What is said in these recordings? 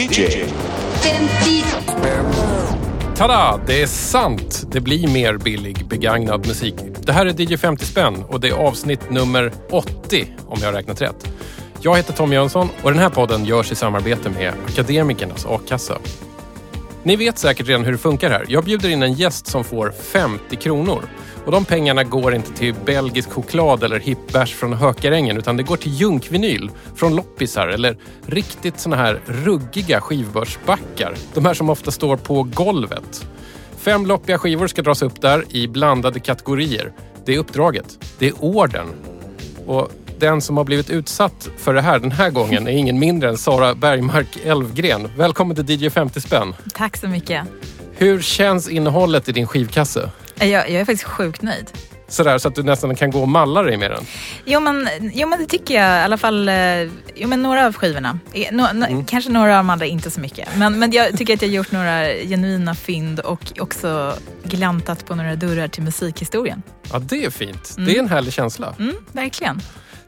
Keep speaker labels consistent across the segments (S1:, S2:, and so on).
S1: DJ.
S2: Tada! Det är sant. Det blir mer billig begagnad musik. Det här är DJ 50 spänn och det är avsnitt nummer 80 om jag har räknat rätt. Jag heter Tom Jönsson och den här podden görs i samarbete med Akademikernas a-kassa. Ni vet säkert redan hur det funkar här. Jag bjuder in en gäst som får 50 kronor. Och de pengarna går inte till belgisk choklad eller hippbärs från Hökarängen utan det går till junkvinyl från loppisar eller riktigt såna här ruggiga skivbörsbackar. De här som ofta står på golvet. Fem loppiga skivor ska dras upp där i blandade kategorier. Det är uppdraget. Det är orden. Och den som har blivit utsatt för det här den här gången är ingen mindre än Sara Bergmark Elfgren. Välkommen till DJ 50 spänn.
S3: Tack så mycket.
S2: Hur känns innehållet i din skivkasse?
S3: Jag, jag är faktiskt sjukt nöjd.
S2: Sådär så att du nästan kan gå och malla dig med den.
S3: Jo men, jo men det tycker jag i alla fall. eh, Jo men några av skivorna. Eh, Nå, nå,
S2: Mm.
S3: Kanske några av de andra inte så mycket. Men, men jag tycker att jag gjort några genuina fynd och också gläntat på några dörrar till musikhistorien.
S2: Ja, det är fint. Det är en härlig känsla.
S3: Mm, verkligen.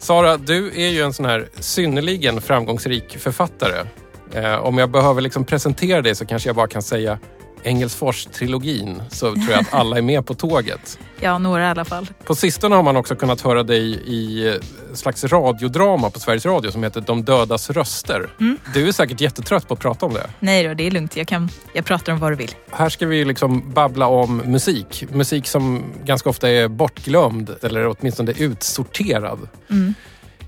S2: Sara, du är ju en sån här synnerligen framgångsrik författare. Eh, om jag behöver liksom presentera dig så kanske jag bara kan säga Engelsfors-trilogin så tror jag att alla är med på tåget.
S3: Ja, några i alla fall.
S2: På sistone har man också kunnat höra dig i eh, slags radiodrama på Sveriges Radio som heter De dödas röster. Du är säkert jättetrött på att prata om det.
S3: Nej då, det är lugnt. Jag, kan, jag pratar om vad du vill.
S2: Här ska vi liksom babbla om musik. Musik som ganska ofta är bortglömd eller åtminstone utsorterad.
S3: Mm.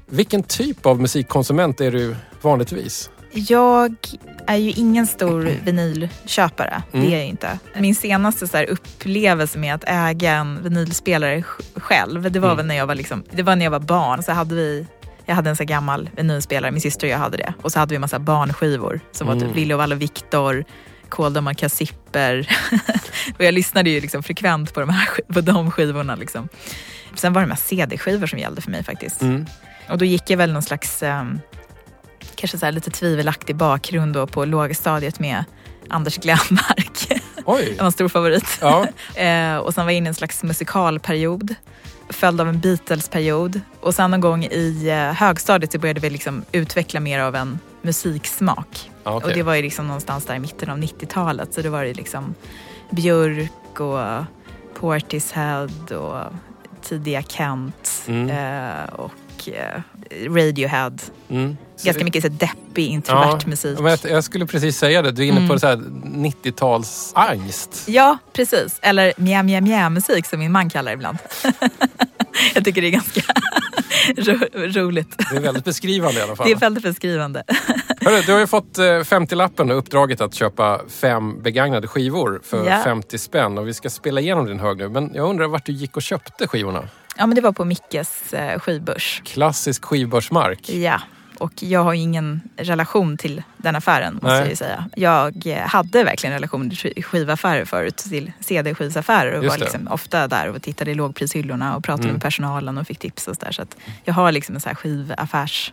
S2: Vilken typ av musikkonsument är du vanligtvis?
S3: Jag är ju ingen stor vinylköpare.
S2: Mm.
S3: Det är jag inte. Min senaste så upplevelse med att äga en vinylspelare sj- själv, det var
S2: Mm.
S3: väl när jag var, liksom, det var när jag var barn. Så hade vi, jag hade en så gammal vinylspelare, min syster och jag hade det. Och så hade vi en massa barnskivor som var
S2: Mm.
S3: typ Lille och Valle Viktor, Kåldöma Kassipper. och jag lyssnade ju liksom frekvent på de, här, på de skivorna. Liksom. Sen var det de här CD-skivor som gällde för mig faktiskt.
S2: Mm.
S3: Och då gick jag väl någon slags, ehm, kanske så lite tvivelaktig bakgrund då på lågstadiet med Anders Glenmark.
S2: Oj!
S3: En stor favorit.
S2: Ja,
S3: Eh, och sen var jag inne i en slags musikalperiod. Följd av en Beatles-period. Och sen någon gång i eh, högstadiet så började vi liksom utveckla mer av en musiksmak.
S2: okej.
S3: Och det var ju liksom någonstans där i mitten av 90-talet. Så det var ju liksom Björk och Portishead och tidiga Kent.
S2: Mm.
S3: Eh, och eh, Radiohead.
S2: Mm.
S3: Ganska mycket så deppig, introvert
S2: Ja,
S3: musik.
S2: men jag, jag skulle precis säga det. Du är inne på
S3: Mm.
S2: så här 90-talsangst.
S3: Ja, precis. Eller mjä, mjä, mjä musik som min man kallar det ibland. jag tycker det är ganska ro, roligt.
S2: Det är väldigt beskrivande i alla fall.
S3: Det är väldigt beskrivande.
S2: Hörru, du har ju fått eh, 50-lappen och uppdraget att köpa fem begagnade skivor för
S3: Ja.
S2: 50 spänn. Och vi ska spela igenom din hög nu. Men jag undrar vart du gick och köpte skivorna?
S3: Ja, men det var på Mickes eh, skivbörs.
S2: Klassisk skivbörsmark.
S3: Ja, och jag har ju ingen relation till den affären måste
S2: Nej.
S3: jag ju säga. Jag eh, hade verkligen relation till sk- skivaffärer förut, till CD-skivsaffärer och
S2: Just
S3: var liksom ofta där och tittade i lågprishyllorna och pratade
S2: Mm.
S3: med personalen och fick tips och sådär. Så att jag har liksom en så här skivaffärs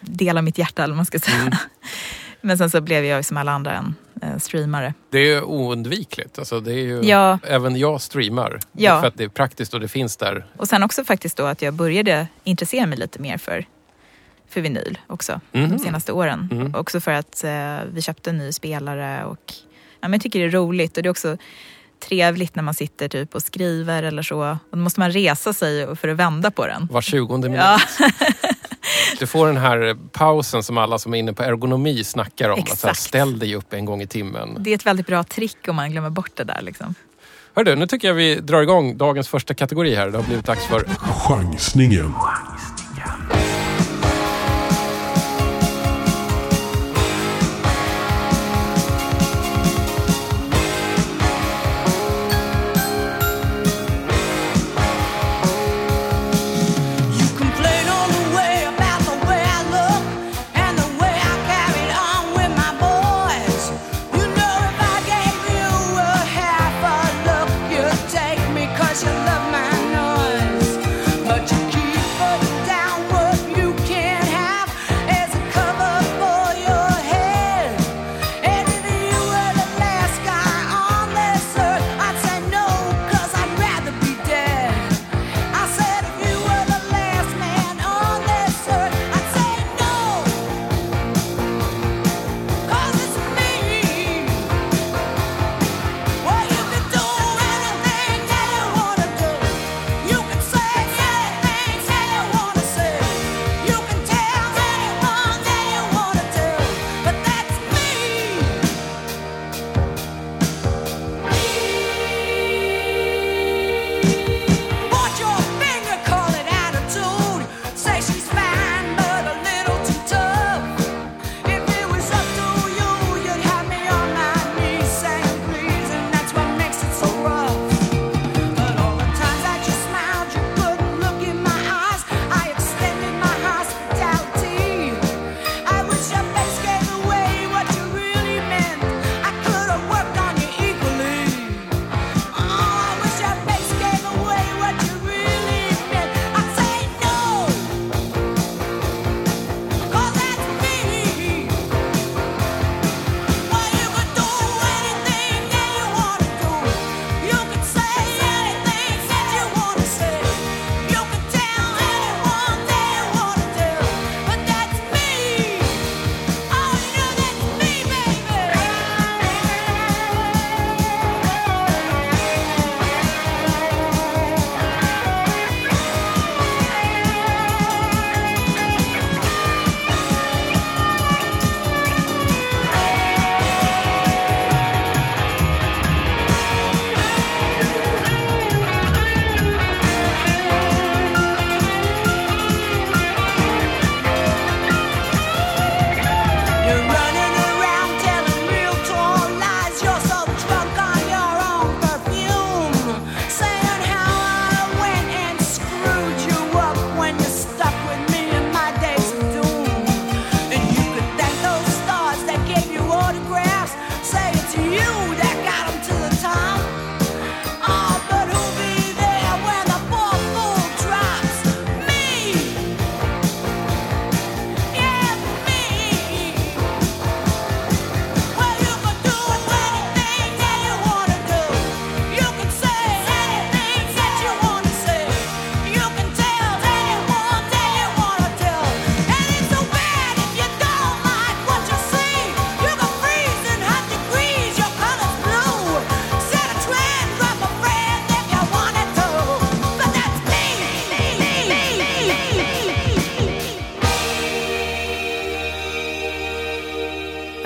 S3: del av mitt hjärta eller man ska säga.
S2: Mm.
S3: Men sen så blev jag som alla andra en eh, streamare.
S2: Det är oundvikligt. Alltså, det är ju,
S3: Ja.
S2: Även jag streamar.
S3: Ja.
S2: För att det är praktiskt och det finns där.
S3: Och sen också faktiskt då att jag började intressera mig lite mer för, för vinyl också
S2: Mhm.
S3: de senaste åren.
S2: Mm.
S3: Också för att eh, vi köpte en ny spelare och ja, men jag tycker det är roligt och det är också trevligt när man sitter typ och skriver eller så. Och då måste man resa sig för att vända på den.
S2: Var 20 minut.
S3: Ja,
S2: Du får den här pausen som alla som är inne på ergonomi snackar om. Att
S3: Exakt.
S2: ställ dig upp en gång i timmen.
S3: det är ett väldigt bra trick om man glömmer bort det där. Liksom.
S2: Hörru, nu tycker jag vi drar igång dagens första kategori här. Det har blivit dags för
S1: Chansningen.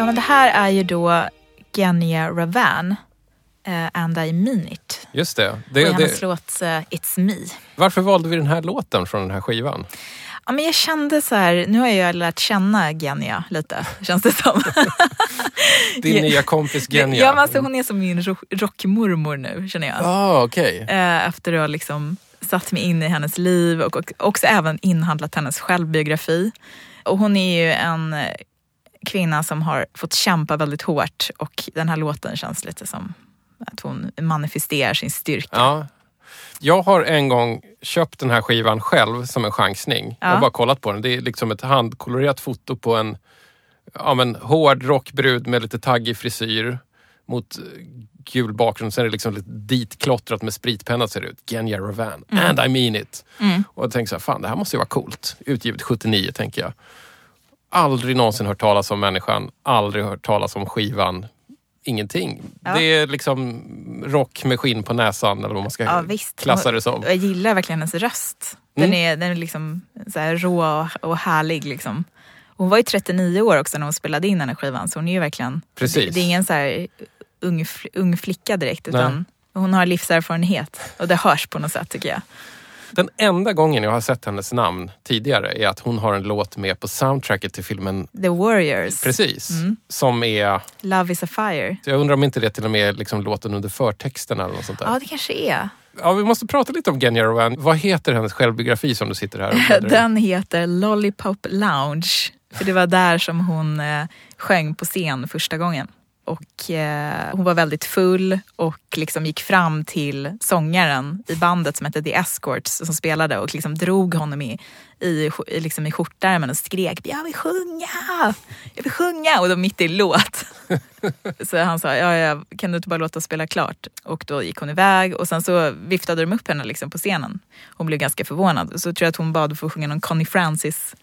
S3: Ja, men det här är ju då Genia Ravan, eh, And I mean it.
S2: Just det.
S3: och
S2: det,
S3: hennes
S2: det
S3: låt eh, It's me.
S2: varför valde vi den här låten från den här skivan?
S3: Ja, men jag kände så här, nu har jag lärt känna Genia lite, känns det som.
S2: Din nya kompis Genia.
S3: Ja, men alltså, hon är som min ro- rockmormor nu, känner jag.
S2: Ah, okej.
S3: Eh, efter att ha liksom satt mig in i hennes liv och, och också även inhandlat hennes självbiografi. Och hon är ju en kvinna som har fått kämpa väldigt hårt och den här låten känns lite som att hon manifesterar sin styrka.
S2: Ja. Jag har en gång köpt den här skivan själv som en chansning. Jag har
S3: Ja.
S2: bara kollat på den. Det är liksom ett handkolorerat foto på en ja, men, hård rockbrud med lite taggig frisyr mot eh, gul bakgrund. Sen är det liksom lite ditklottrat med spritpenna ser det ut. Genya Ravan. And I mean it. Och jag tänkte så här, fan det här måste ju vara coolt. Utgivet 79 tänker jag. Aldrig någonsin hört talas om människan. Aldrig hört talas om skivan. Ingenting.
S3: Ja.
S2: Det är liksom rock med skinn på näsan eller vad man ska
S3: Ja, visst.
S2: klassa det som.
S3: Jag gillar verkligen hennes röst. Den
S2: Mm.
S3: är, den är liksom så rå och, härlig. Liksom. Hon var ju 39 år också när hon spelade in den här skivan så hon är ju verkligen...
S2: Precis.
S3: Det, det är ingen så här ung, ung flicka direkt utan
S2: Nej.
S3: hon har livserfarenhet och det hörs på något sätt tycker jag.
S2: Den enda gången jag har sett hennes namn tidigare är att hon har en låt med på soundtracket till filmen
S3: The Warriors,
S2: Precis.
S3: Mm.
S2: Som är...
S3: Love is a fire.
S2: så Jag undrar om inte det till och med är liksom låten under förtexten eller något sånt där.
S3: Ja, det kanske är.
S2: Ja, vi måste prata lite om Genya Rowan. Vad heter hennes självbiografi som du sitter här och?
S3: Den heter Lollipop Lounge. För det var där som hon eh, sjöng på scen första gången. Och eh, hon var väldigt full och liksom gick fram till sångaren i bandet som hette The Escorts som spelade och liksom drog honom i, i, i, liksom i skjortärmen och skrek jag vill sjunga, jag vill sjunga och då mitt i låt. Så han sa, ja, ja, kan du inte bara låta oss spela klart? Och då gick hon iväg och sen så viftade de upp henne liksom på scenen. Hon blev ganska förvånad. Så tror jag att hon bad för att sjunga någon Connie Francis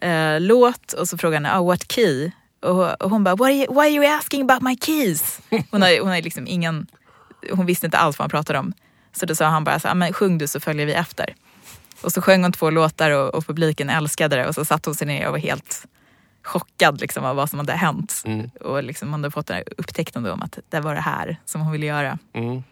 S3: eh, låt och så frågade han, oh, what key? Och, hon bara, What are you, why are you asking about my keys? Hon har, hon har liksom ingen, hon visste inte alls vad han pratade om. Så då sa han bara, så, här, men sjung du så följer vi efter. Och så sjöng hon två låtar och, och publiken älskade det och så satt hon sig ner och var helt chockad liksom, av vad som hade hänt.
S2: Mm.
S3: Och liksom, hon hade fått den här upptäckten om att det var det här som hon ville göra.
S2: Mm.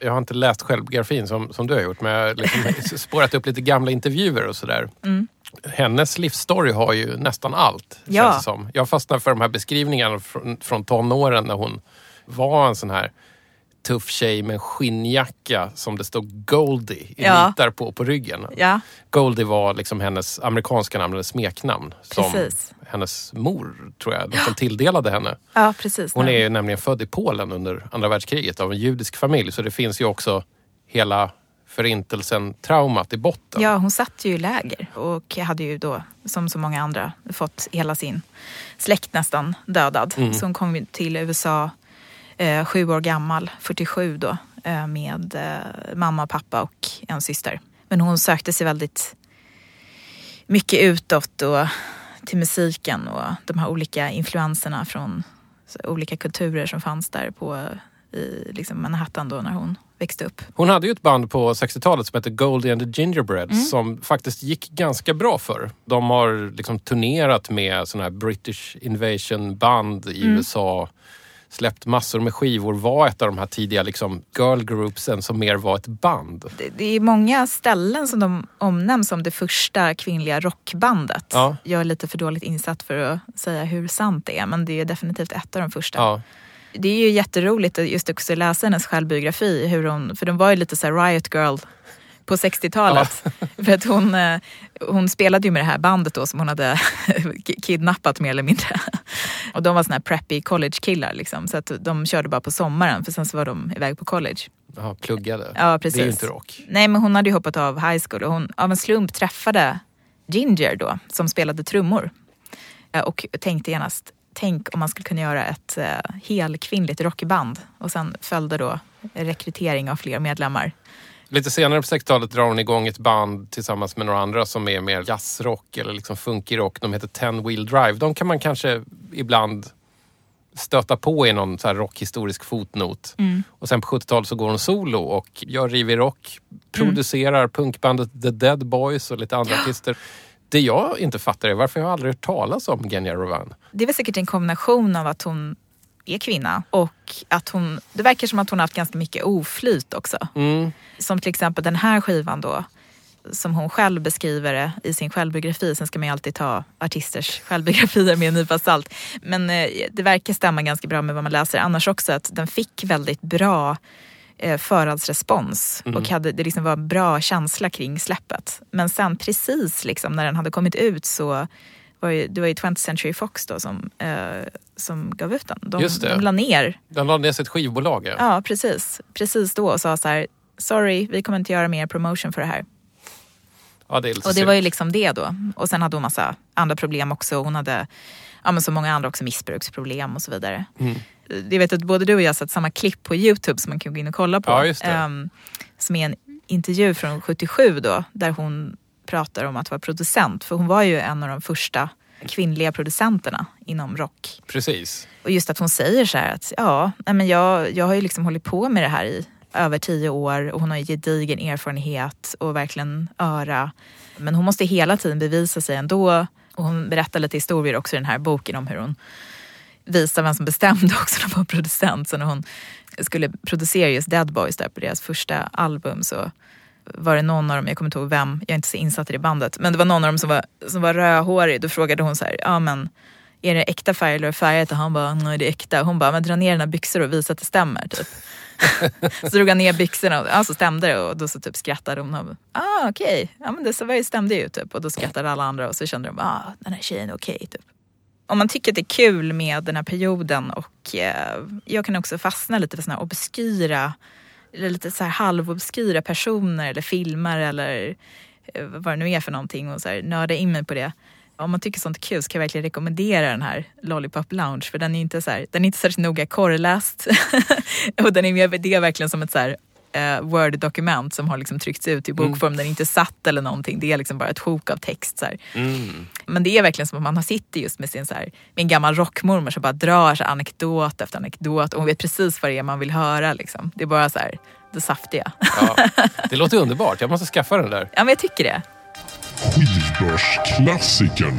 S2: Jag har inte läst självbiografin som, som du har gjort men jag har liksom spårat upp lite gamla intervjuer och sådär.
S3: Mm.
S2: Hennes livsstory har ju nästan allt.
S3: Ja.
S2: Känns det som. Jag fastnar för de här beskrivningarna från, från tonåren när hon var en sån här tuff tjej med en skinnjacka som det stod Goldie i
S3: Ja.
S2: nitar på på ryggen.
S3: Ja,
S2: Goldie var liksom hennes amerikanska namn eller smeknamn. Som
S3: Precis.
S2: hennes mor, tror jag, som tilldelade henne.
S3: ja precis.
S2: Hon är nämligen född i Polen under andra världskriget av en judisk familj. Så det finns ju också hela förintelsen-traumat i botten.
S3: Ja, hon satt ju i läger och hade ju då, som så många andra, fått hela sin släkt nästan dödad.
S2: Mm.
S3: Så hon kom ju till USA eh, sju år gammal, 47 då, eh, med eh, mamma, pappa och en syster. Men hon sökte sig väldigt mycket utåt och till musiken och de här olika influenserna från olika kulturer som fanns där på i liksom Manhattan då när hon växte upp.
S2: Hon hade ju ett band på 60-talet som hette Goldie and the Gingerbreads
S3: Mm.
S2: som faktiskt gick ganska bra för. De har liksom turnerat med såna här British Invasion band i
S3: Mm.
S2: USA. Släppt massor med skivor. Var ett av de här tidiga liksom girl groupsen som mer var ett band.
S3: det, det är många ställen som de omnämns som det första kvinnliga rockbandet.
S2: Ja.
S3: Jag är lite för dåligt insatt för att säga hur sant det är men det är definitivt ett av de första.
S2: Ja.
S3: Det är ju jätteroligt att just också läsa hennes självbiografi. Hur hon, för de var ju lite så riot girl på 60-talet. För att hon, eh, hon spelade ju med det här bandet då som hon hade ki- kidnappat mer eller mindre. Och de var såna här preppy college-killar liksom. Så att de körde bara på sommaren för sen så var de iväg på college.
S2: Ja, pluggade.
S3: Ja, precis.
S2: Det är ju inte rock.
S3: Nej, men hon hade ju hoppat av high school och hon av en slump träffade Ginger då, som spelade trummor. Eh, Och tänkte genast, tänk om man skulle kunna göra ett eh, helkvinnligt rockband. Och sen följde då rekrytering av fler medlemmar.
S2: Lite senare på 60-talet drar hon igång ett band tillsammans med några andra som är mer jazzrock eller liksom funky rock. De heter Ten Wheel Drive. De kan man kanske ibland stöta på i någon så här rockhistorisk fotnot. Och sen på 70-talet så går hon solo och gör rivig rock. Producerar punkbandet The Dead Boys och lite andra artister. Det jag inte fattar är varför jag aldrig hört talas om Genya Rovan.
S3: Det är väl säkert en kombination av att hon är kvinna och att hon, det verkar som att hon har haft ganska mycket oflyt också.
S2: Mm.
S3: Som till exempel den här skivan då, som hon själv beskriver det i sin självbiografi. Sen ska man ju alltid ta artisters självbiografier med en nypa salt. Men eh, det verkar stämma ganska bra med vad man läser annars också. Att den fick väldigt bra eh, förhandsrespons och hade, det liksom var en bra känsla kring släppet. Men sen precis liksom när den hade kommit ut så var ju, det var ju 20th Century Fox då som, eh, som gav ut den. De,
S2: Just det.
S3: de la ner
S2: Den lade ner sitt skivbolag. Ja.
S3: Ja, precis. Precis då och sa så här, sorry, vi kommer inte göra mer promotion för det här.
S2: Ja, det
S3: Och det
S2: synd.
S3: var ju liksom det då. Och sen hade hon massa andra problem också. Hon hade, ja men som många andra också, missbruksproblem och så vidare.
S2: Mm.
S3: Jag vet att både du och jag har sett samma klipp på Youtube som man kan gå in och kolla på.
S2: Ja.
S3: Ehm, som är en intervju från 77 då, där hon pratar om att vara producent. För hon var ju en av de första kvinnliga producenterna inom rock.
S2: Precis.
S3: Och just att hon säger så här att ja, men jag, jag har ju liksom hållit på med det här i över tio år och hon har ju gedigen erfarenhet och verkligen öra. Men hon måste hela tiden bevisa sig ändå. Och hon berättar lite historier också i den här boken om hur hon visar vem som bestämde också när hon var producent. Så när hon skulle producera just Dead Boys där på deras första album så var det någon av dem, jag kommer inte ihåg vem, jag är inte så insatt i det bandet, men det var någon av dem som var, som var rödhårig. Då frågade hon så här, ja men är det äkta färg eller färgat? Och han bara, nej det är äkta. Hon bara, men dra ner dina byxor och visa att det stämmer. Typ. så drog han ner byxorna och ja, så stämde det och då så typ skrattade hon. Och, ah okej, ja men det så var ju- stämde ju typ. Och då skrattade alla andra och så kände de, ah den här tjejen är okej typ. Om man tycker att det är kul med den här perioden och eh, jag kan också fastna lite för såna här obskyra eller lite så här halvobskyra personer eller filmer eller eh, vad det nu är för någonting och så här, nörda in mig på det. Om man tycker sånt är kul så kan jag verkligen rekommendera den här Lollipop Lounge för den är inte, så här, den är inte särskilt noga korreläst och den är mer, det är verkligen som ett så här, eh, Word-dokument som har liksom tryckts ut i bokform. Den är inte satt eller någonting. Det är liksom bara ett sjok av text. Så här.
S2: Mm.
S3: Men det är verkligen som att man har sitter just med sin så här, med en gammal rockmormor som bara drar så anekdot efter anekdot och hon vet precis vad det är man vill höra. Liksom. Det är bara så här, det saftiga.
S2: Ja. Det låter underbart. Jag måste skaffa den där.
S3: ja men jag tycker det.
S1: Skivbörsklassikern.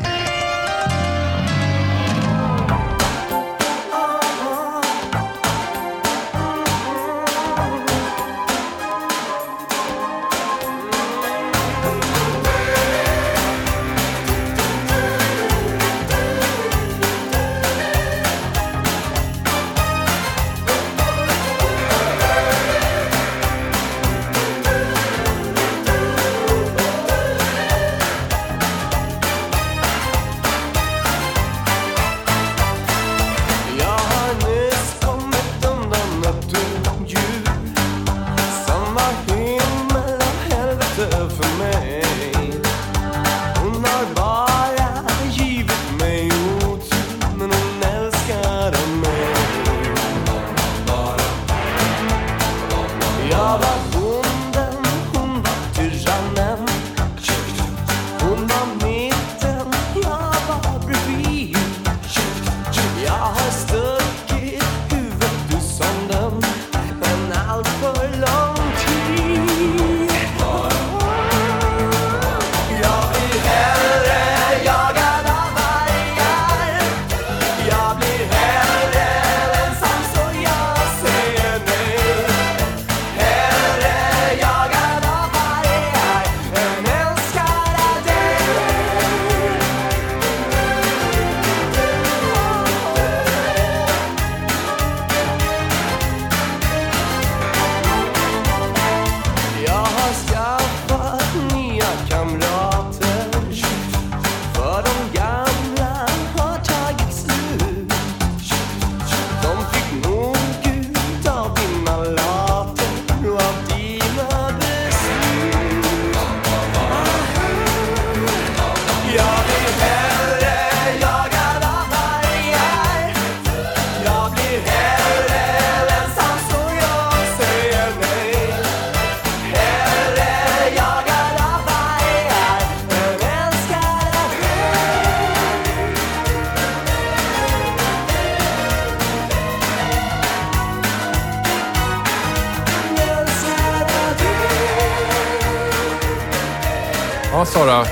S2: Ja, Sara.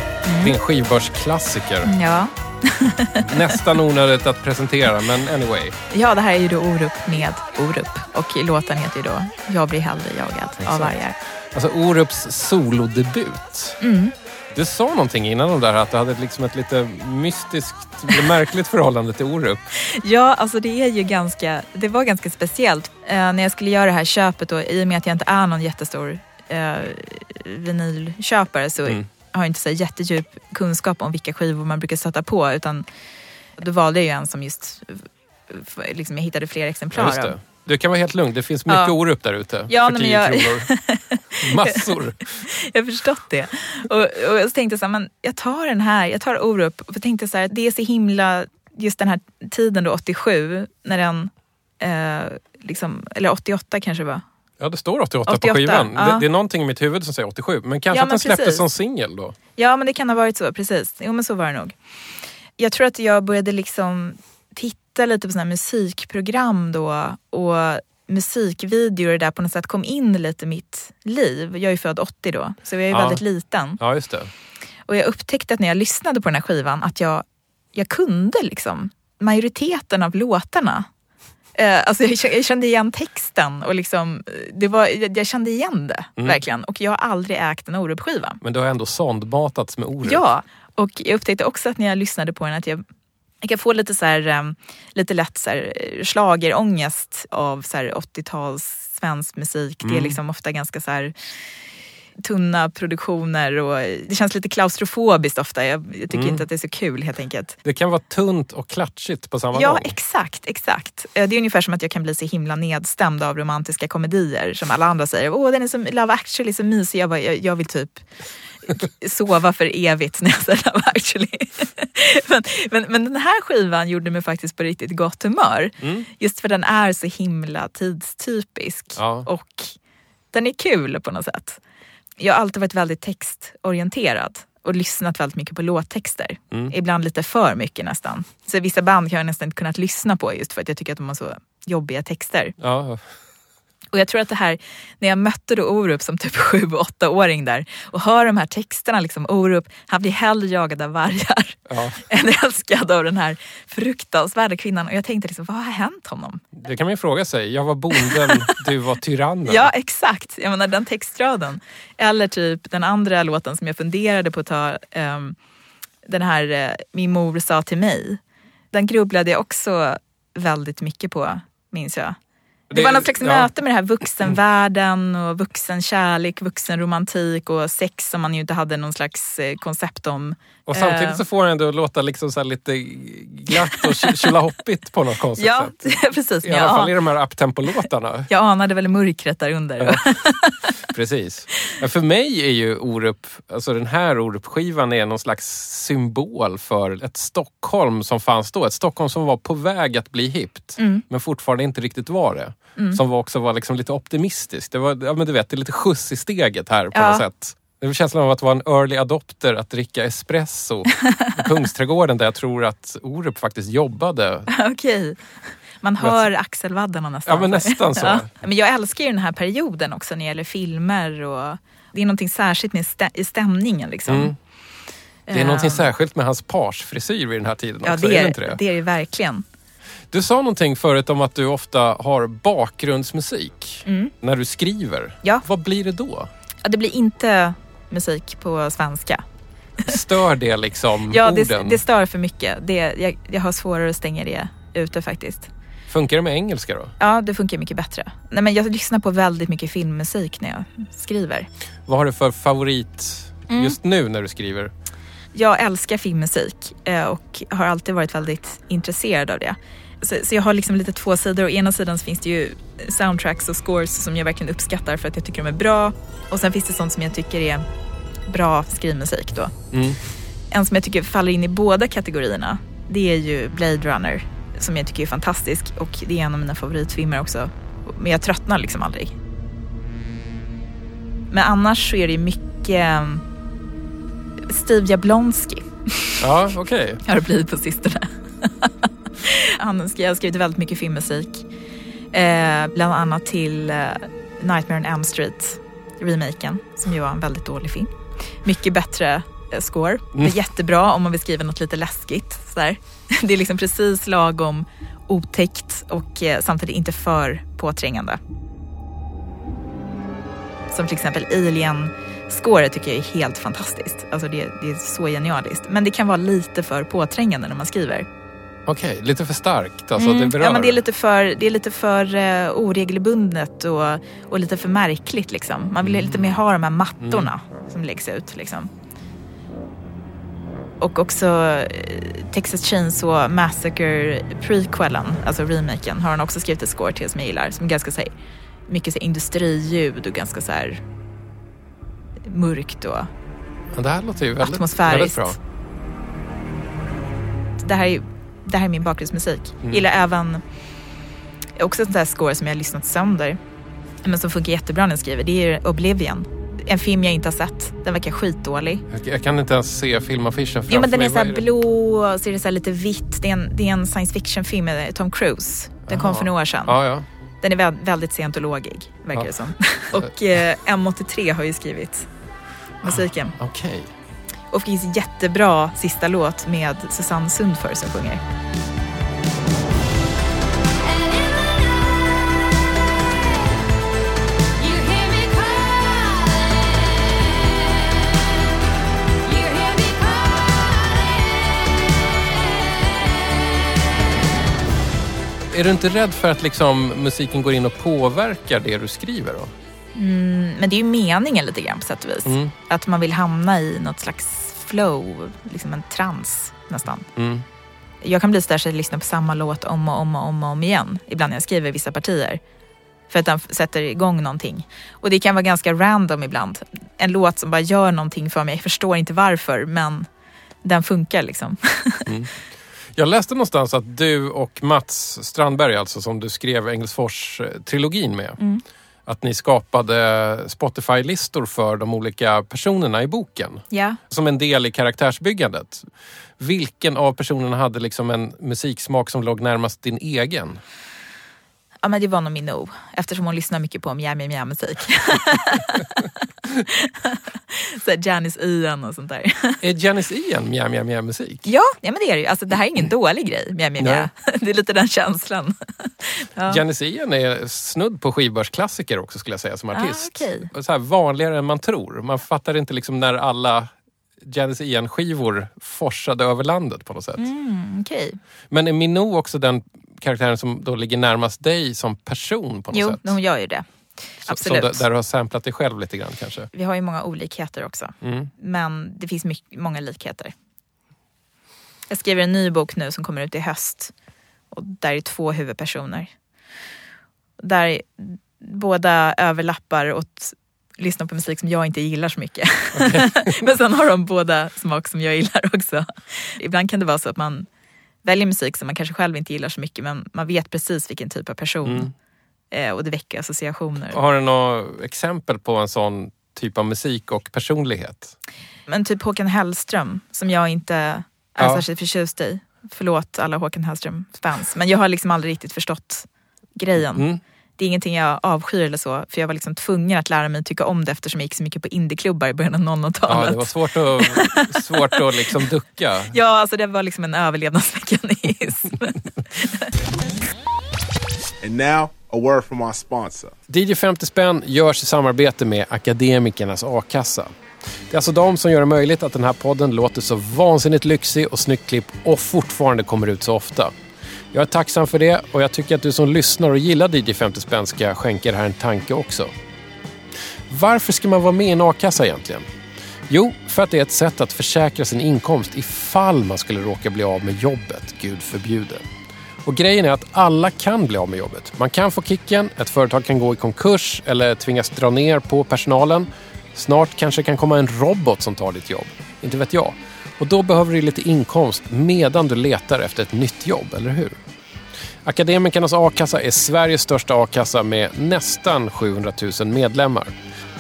S2: Din skivbörsklassiker.
S3: Ja.
S2: Nästan onödigt att presentera, men anyway.
S3: ja, det här är ju då Orup med Orup. Och låten heter ju då Jag blir hellre jagad
S2: Exakt.
S3: av vargar.
S2: Alltså Orups solodebut.
S3: Mm.
S2: Du sa någonting innan om det här att du hade liksom ett lite mystiskt, märkligt förhållande till Orup.
S3: Ja, alltså det är ju ganska, det var ganska speciellt eh, när jag skulle göra det här köpet då, i och med att jag inte är någon jättestor eh, vinylköpare så
S2: Mm.
S3: Har inte så jättedjup kunskap om vilka skivor man brukar sätta på utan då valde jag ju en som just liksom jag hittade fler exemplar
S2: Ja,
S3: av.
S2: det. Du kan vara helt lugn, det finns mycket
S3: Ja.
S2: Orup där ute.
S3: Ja,
S2: för
S3: nej,
S2: 10
S3: men jag-
S2: kronor. Massor.
S3: Jag har förstått det. Och, och så tänkte jag så här, men jag tar den här, jag tar Orup. Jag tänkte så här, det är så himla, just den här tiden då 87, när den, eh, liksom, eller 88 kanske det var.
S2: Ja, det står 88,
S3: 88,
S2: på skivan.
S3: ja.
S2: Det, det är någonting i mitt huvud som säger 87. Men kanske
S3: Ja,
S2: att
S3: men
S2: den släpptes
S3: precis.
S2: som singel då?
S3: Ja, men det kan ha varit så, precis. Jo, men så var det nog. Jag tror att jag började liksom titta lite på såna här musikprogram då och musikvideor där på något sätt kom in lite i mitt liv. Jag är ju född 80 då, så jag är
S2: Ja.
S3: väldigt liten.
S2: Ja, just det.
S3: Och jag upptäckte att när jag lyssnade på den här skivan att jag, jag kunde liksom majoriteten av låtarna. Eh, alltså jag, kände igen texten och liksom, det var, jag, kände igen det
S2: Mm.
S3: verkligen. Och jag har aldrig ägt en Orup-skiva.
S2: Men du har ändå sondmatats med Orup.
S3: Ja, och jag upptäckte också att när jag lyssnade på den att jag, jag kan få lite, så här, eh, lite lätt så här, eh, schlagerångest av så här 80-tals svensk musik. Det är
S2: Mm.
S3: liksom ofta ganska så här tunna produktioner och det känns lite klaustrofobiskt ofta. Jag, jag tycker
S2: Mm.
S3: inte att det är så kul helt enkelt.
S2: Det kan vara tunt och klatschigt på samma
S3: Ja,
S2: gång.
S3: exakt, exakt. Eh, Det är ungefär som att jag kan bli så himla nedstämd av romantiska komedier som alla andra säger. Åh, den är som Love actually, så mysig. Jag, bara, jag, jag vill typ sova för evigt när jag säger Love actually. men, men, men den här skivan gjorde mig faktiskt på riktigt gott humör.
S2: Mm.
S3: Just för den är så himla tidstypisk.
S2: Ja.
S3: Och den är kul på något sätt. Jag har alltid varit väldigt textorienterad och lyssnat väldigt mycket på låttexter.
S2: Mm.
S3: Ibland lite för mycket nästan. Så vissa band har jag nästan inte kunnat lyssna på just för att jag tycker att de har så jobbiga texter.
S2: Ja,
S3: Och jag tror att det här, när jag mötte då Orup som typ sju, åttaåring där och hör de här texterna, liksom Orup, han blir hellre jagad av vargar
S2: ja,
S3: än älskad av den här fruktansvärda kvinnan. Och jag tänkte liksom, vad har hänt honom?
S2: det kan man ju fråga sig. Jag var bonden, du var tyrannen.
S3: Ja, exakt. Jag menar den textraden. Eller typ den andra låten som jag funderade på att ta, ehm, den här eh, Min mor sa till mig. Den grubblade jag också väldigt mycket på, minns jag. Det,
S2: Det-
S3: var något slags
S2: ja.
S3: möte med det här vuxenvärlden och vuxenkärlek, vuxenromantik och sex som man ju inte hade någon slags eh, koncept om.
S2: Och samtidigt
S3: Eh.
S2: så får den ändå låta liksom så här lite glatt och tj- tjolahoppigt på något konstigt
S3: Ja,
S2: sätt.
S3: precis.
S2: I
S3: Men
S2: alla fall i de här uptempo-låtarna.
S3: jag anade väl mörkret där under.
S2: Ja. Precis. Ja, för mig är ju Orup, alltså den här Orup-skivan är någon slags symbol för ett Stockholm som fanns då. Ett Stockholm som var på väg att bli hippt,
S3: Mm.
S2: men fortfarande inte riktigt var det. Som var också var liksom lite optimistiskt. Det var, ja men du vet, det är lite skjuts i steget här på
S3: Ja.
S2: något sätt. Det är känslan av att vara en early adopter, att dricka espresso i Kungsträdgården där jag tror att Orup faktiskt jobbade.
S3: Okej. Man hör axelvaddarna nästan.
S2: Ja, men nästan så.
S3: Ja. Men jag älskar ju den här perioden också när det gäller filmer och det är någonting särskilt med stä- i stämningen liksom.
S2: Mm. Det är
S3: Eh,
S2: någonting särskilt med hans parsfrisyr vid den här tiden
S3: Ja,
S2: också,
S3: det
S2: är det
S3: är
S2: inte det?
S3: det är det verkligen.
S2: Du sa någonting förut om att du ofta har bakgrundsmusik
S3: Mm.
S2: när du skriver.
S3: Ja.
S2: Vad blir det då?
S3: Ja, det blir inte musik på svenska.
S2: Stör det liksom
S3: Ja, det,
S2: orden?
S3: det stör för mycket. Det, jag, jag har svårare att stänga det ute faktiskt.
S2: Funkar det med engelska då?
S3: Ja, det funkar mycket bättre. Nej, men jag lyssnar på väldigt mycket filmmusik när jag skriver.
S2: Vad har du för favorit
S3: Mm.
S2: just nu när du skriver?
S3: Jag älskar filmmusik eh, och har alltid varit väldigt intresserad av det. Så, så jag har liksom lite två sidor. Å ena sidan så finns det ju soundtracks och scores som jag verkligen uppskattar för att jag tycker de är bra. Och sen finns det sånt som jag tycker är bra skrivmusik då.
S2: Mm.
S3: En som jag tycker faller in i båda kategorierna, det är ju Blade Runner som jag tycker är fantastisk och det är en av mina favoritfilmer också. Men jag tröttnar liksom aldrig. Men annars så är det mycket eh, Steve Jablonski
S2: Ja, okej.
S3: har det blivit på sistone. Han har skrivit väldigt mycket filmmusik. Eh, bland annat till eh, Nightmare on Elm Street, remaken, som ju var en väldigt dålig film. Mycket bättre eh, score. Det är jättebra om man vill skriva något lite läskigt. Så Det är liksom precis lagom otäckt och eh, samtidigt inte för påträngande. Som till exempel Alien-scoret tycker jag är helt fantastiskt. Alltså det, det är så genialiskt. Men det kan vara lite för påträngande när man skriver.
S2: Okej, lite för starkt. Alltså, det berör.
S3: Mm. Ja, men det är lite för, det är lite för uh, oregelbundet och, och lite för märkligt. Liksom. Man vill lite mer ha de här mattorna som läggs ut. Liksom. Och också eh, Texas Chainsaw Massacre prequelen, alltså remaken, har han också skrivit ett score till som jag gillar. Som är ganska så här, mycket så här, industriljud och ganska så här mörkt och
S2: Ja, det här låter ju väldigt,
S3: Atmosfäriskt.
S2: väldigt bra.
S3: det här är, det här är min bakgrundsmusik.
S2: Mm.
S3: Gillar även också ett sånt här score som jag har lyssnat sönder. Men som funkar jättebra när jag skriver. Det är Oblivion. En film jag inte har sett. Den verkar skitdålig.
S2: Jag, jag kan inte ens se filmaffischen framför
S3: Jo men den
S2: mig.
S3: är så här
S2: Vad det?
S3: blå och så är det så här lite vitt. Det är, en, det är en science fiction film med Tom Cruise. Den kom
S2: Jaha.
S3: för några år sedan.
S2: Ja, ja.
S3: Den är vä- väldigt scientologig, verkar
S2: Ja.
S3: det som. och eh, M83 har ju skrivit musiken.
S2: Okej.
S3: Och finns jättebra sista låt med Susanne Sundför som sjunger.
S2: Är du inte rädd för att liksom, musiken går in och påverkar det du skriver? Då?
S3: Mm, men det är ju meningen lite grann på sätt och vis.
S2: Mm.
S3: Att man vill hamna i något slags flow, liksom en trans nästan.
S2: Mm.
S3: Jag kan bli sådär så att jag lyssnar på samma låt om och om och om, och om igen. Ibland när jag skriver vissa partier. För att den sätter igång någonting. Och det kan vara ganska random ibland. En låt som bara gör någonting för mig. Jag förstår inte varför men den funkar liksom.
S2: Jag läste någonstans att du och Mats Strandberg, alltså som du skrev Engelsfors-trilogin med,
S3: Mm.
S2: Att ni skapade Spotify-listor för de olika personerna i boken.
S3: ja.
S2: Som en del i karaktärsbyggandet. Vilken av personerna hade liksom en musiksmak som låg närmast din egen?
S3: Ja men det var nog Minou. Eftersom hon lyssnar mycket på mjau mjau musik. så här Janice Ian och sånt där.
S2: Är Janice Ian mjau mjau mjau musik?
S3: Ja, ja men det är det ju. Alltså, det här är ingen dålig grej. Mjau, mjau, mjau. Det är lite den känslan. Ja.
S2: Janice Ian är snudd på skivbörsklassiker också skulle jag säga som
S3: Ah,
S2: artist.
S3: okej.
S2: Och Så här, vanligare än man tror. Man fattar inte liksom när alla Janice Ian-skivor forsade över landet på något sätt.
S3: Mm, Okej.
S2: Men är Minou också den karaktären som då ligger närmast dig som person på något
S3: Jo,
S2: sätt?
S3: hon gör ju det.
S2: Så-
S3: absolut.
S2: Så där, där du har samplat dig själv lite grann kanske?
S3: Vi har ju många olikheter också.
S2: Mm.
S3: Men det finns mycket, många likheter. Jag skriver en ny bok nu som kommer ut i höst. Och där är två huvudpersoner. Där båda överlappar åt lyssna på musik som jag inte gillar så mycket. Men sen har de båda smak som jag gillar också. Ibland kan det vara så att man väljer musik som man kanske själv inte gillar så mycket men man vet precis vilken typ av person.
S2: Mm.
S3: Eh, och det väcker associationer.
S2: Har du några exempel på en sån typ av musik och personlighet?
S3: Men typ Håkan Hellström som jag inte är
S2: Ja.
S3: särskilt förtjust i. Förlåt alla Håkan Hellström-fans. Men jag har liksom aldrig riktigt förstått grejen.
S2: Mm.
S3: Det är ingenting jag avskyr eller så. För jag var liksom tvungen att lära mig tycka om det eftersom jag gick så mycket på indieklubbar i början av
S2: Ja,
S3: 00-talet.
S2: det var svårt att, svårt att liksom ducka.
S3: Ja, alltså det var liksom en överlevnadsmekanism.
S1: And now, a word from our sponsor.
S2: DJ 50 spänn görs i samarbete med Akademikernas A-kassa. Det är alltså de som gör det möjligt att den här podden låter så vansinnigt lyxig och snyggt klipp och fortfarande kommer ut så ofta. Jag är tacksam för det och jag tycker att du som lyssnar och gillar DJ 50 spänn ska skänka det här en tanke också. Varför ska man vara med i en a-kassa egentligen? Jo, för att det är ett sätt att försäkra sin inkomst ifall man skulle råka bli av med jobbet, gud förbjude. Och grejen är att alla kan bli av med jobbet. Man kan få kicken, ett företag kan gå i konkurs eller tvingas dra ner på personalen. Snart kanske det kan komma en robot som tar ditt jobb. Inte vet jag. Och då behöver du lite inkomst medan du letar efter ett nytt jobb, eller hur? Akademikernas a-kassa är Sveriges största a-kassa med nästan 700 000 medlemmar.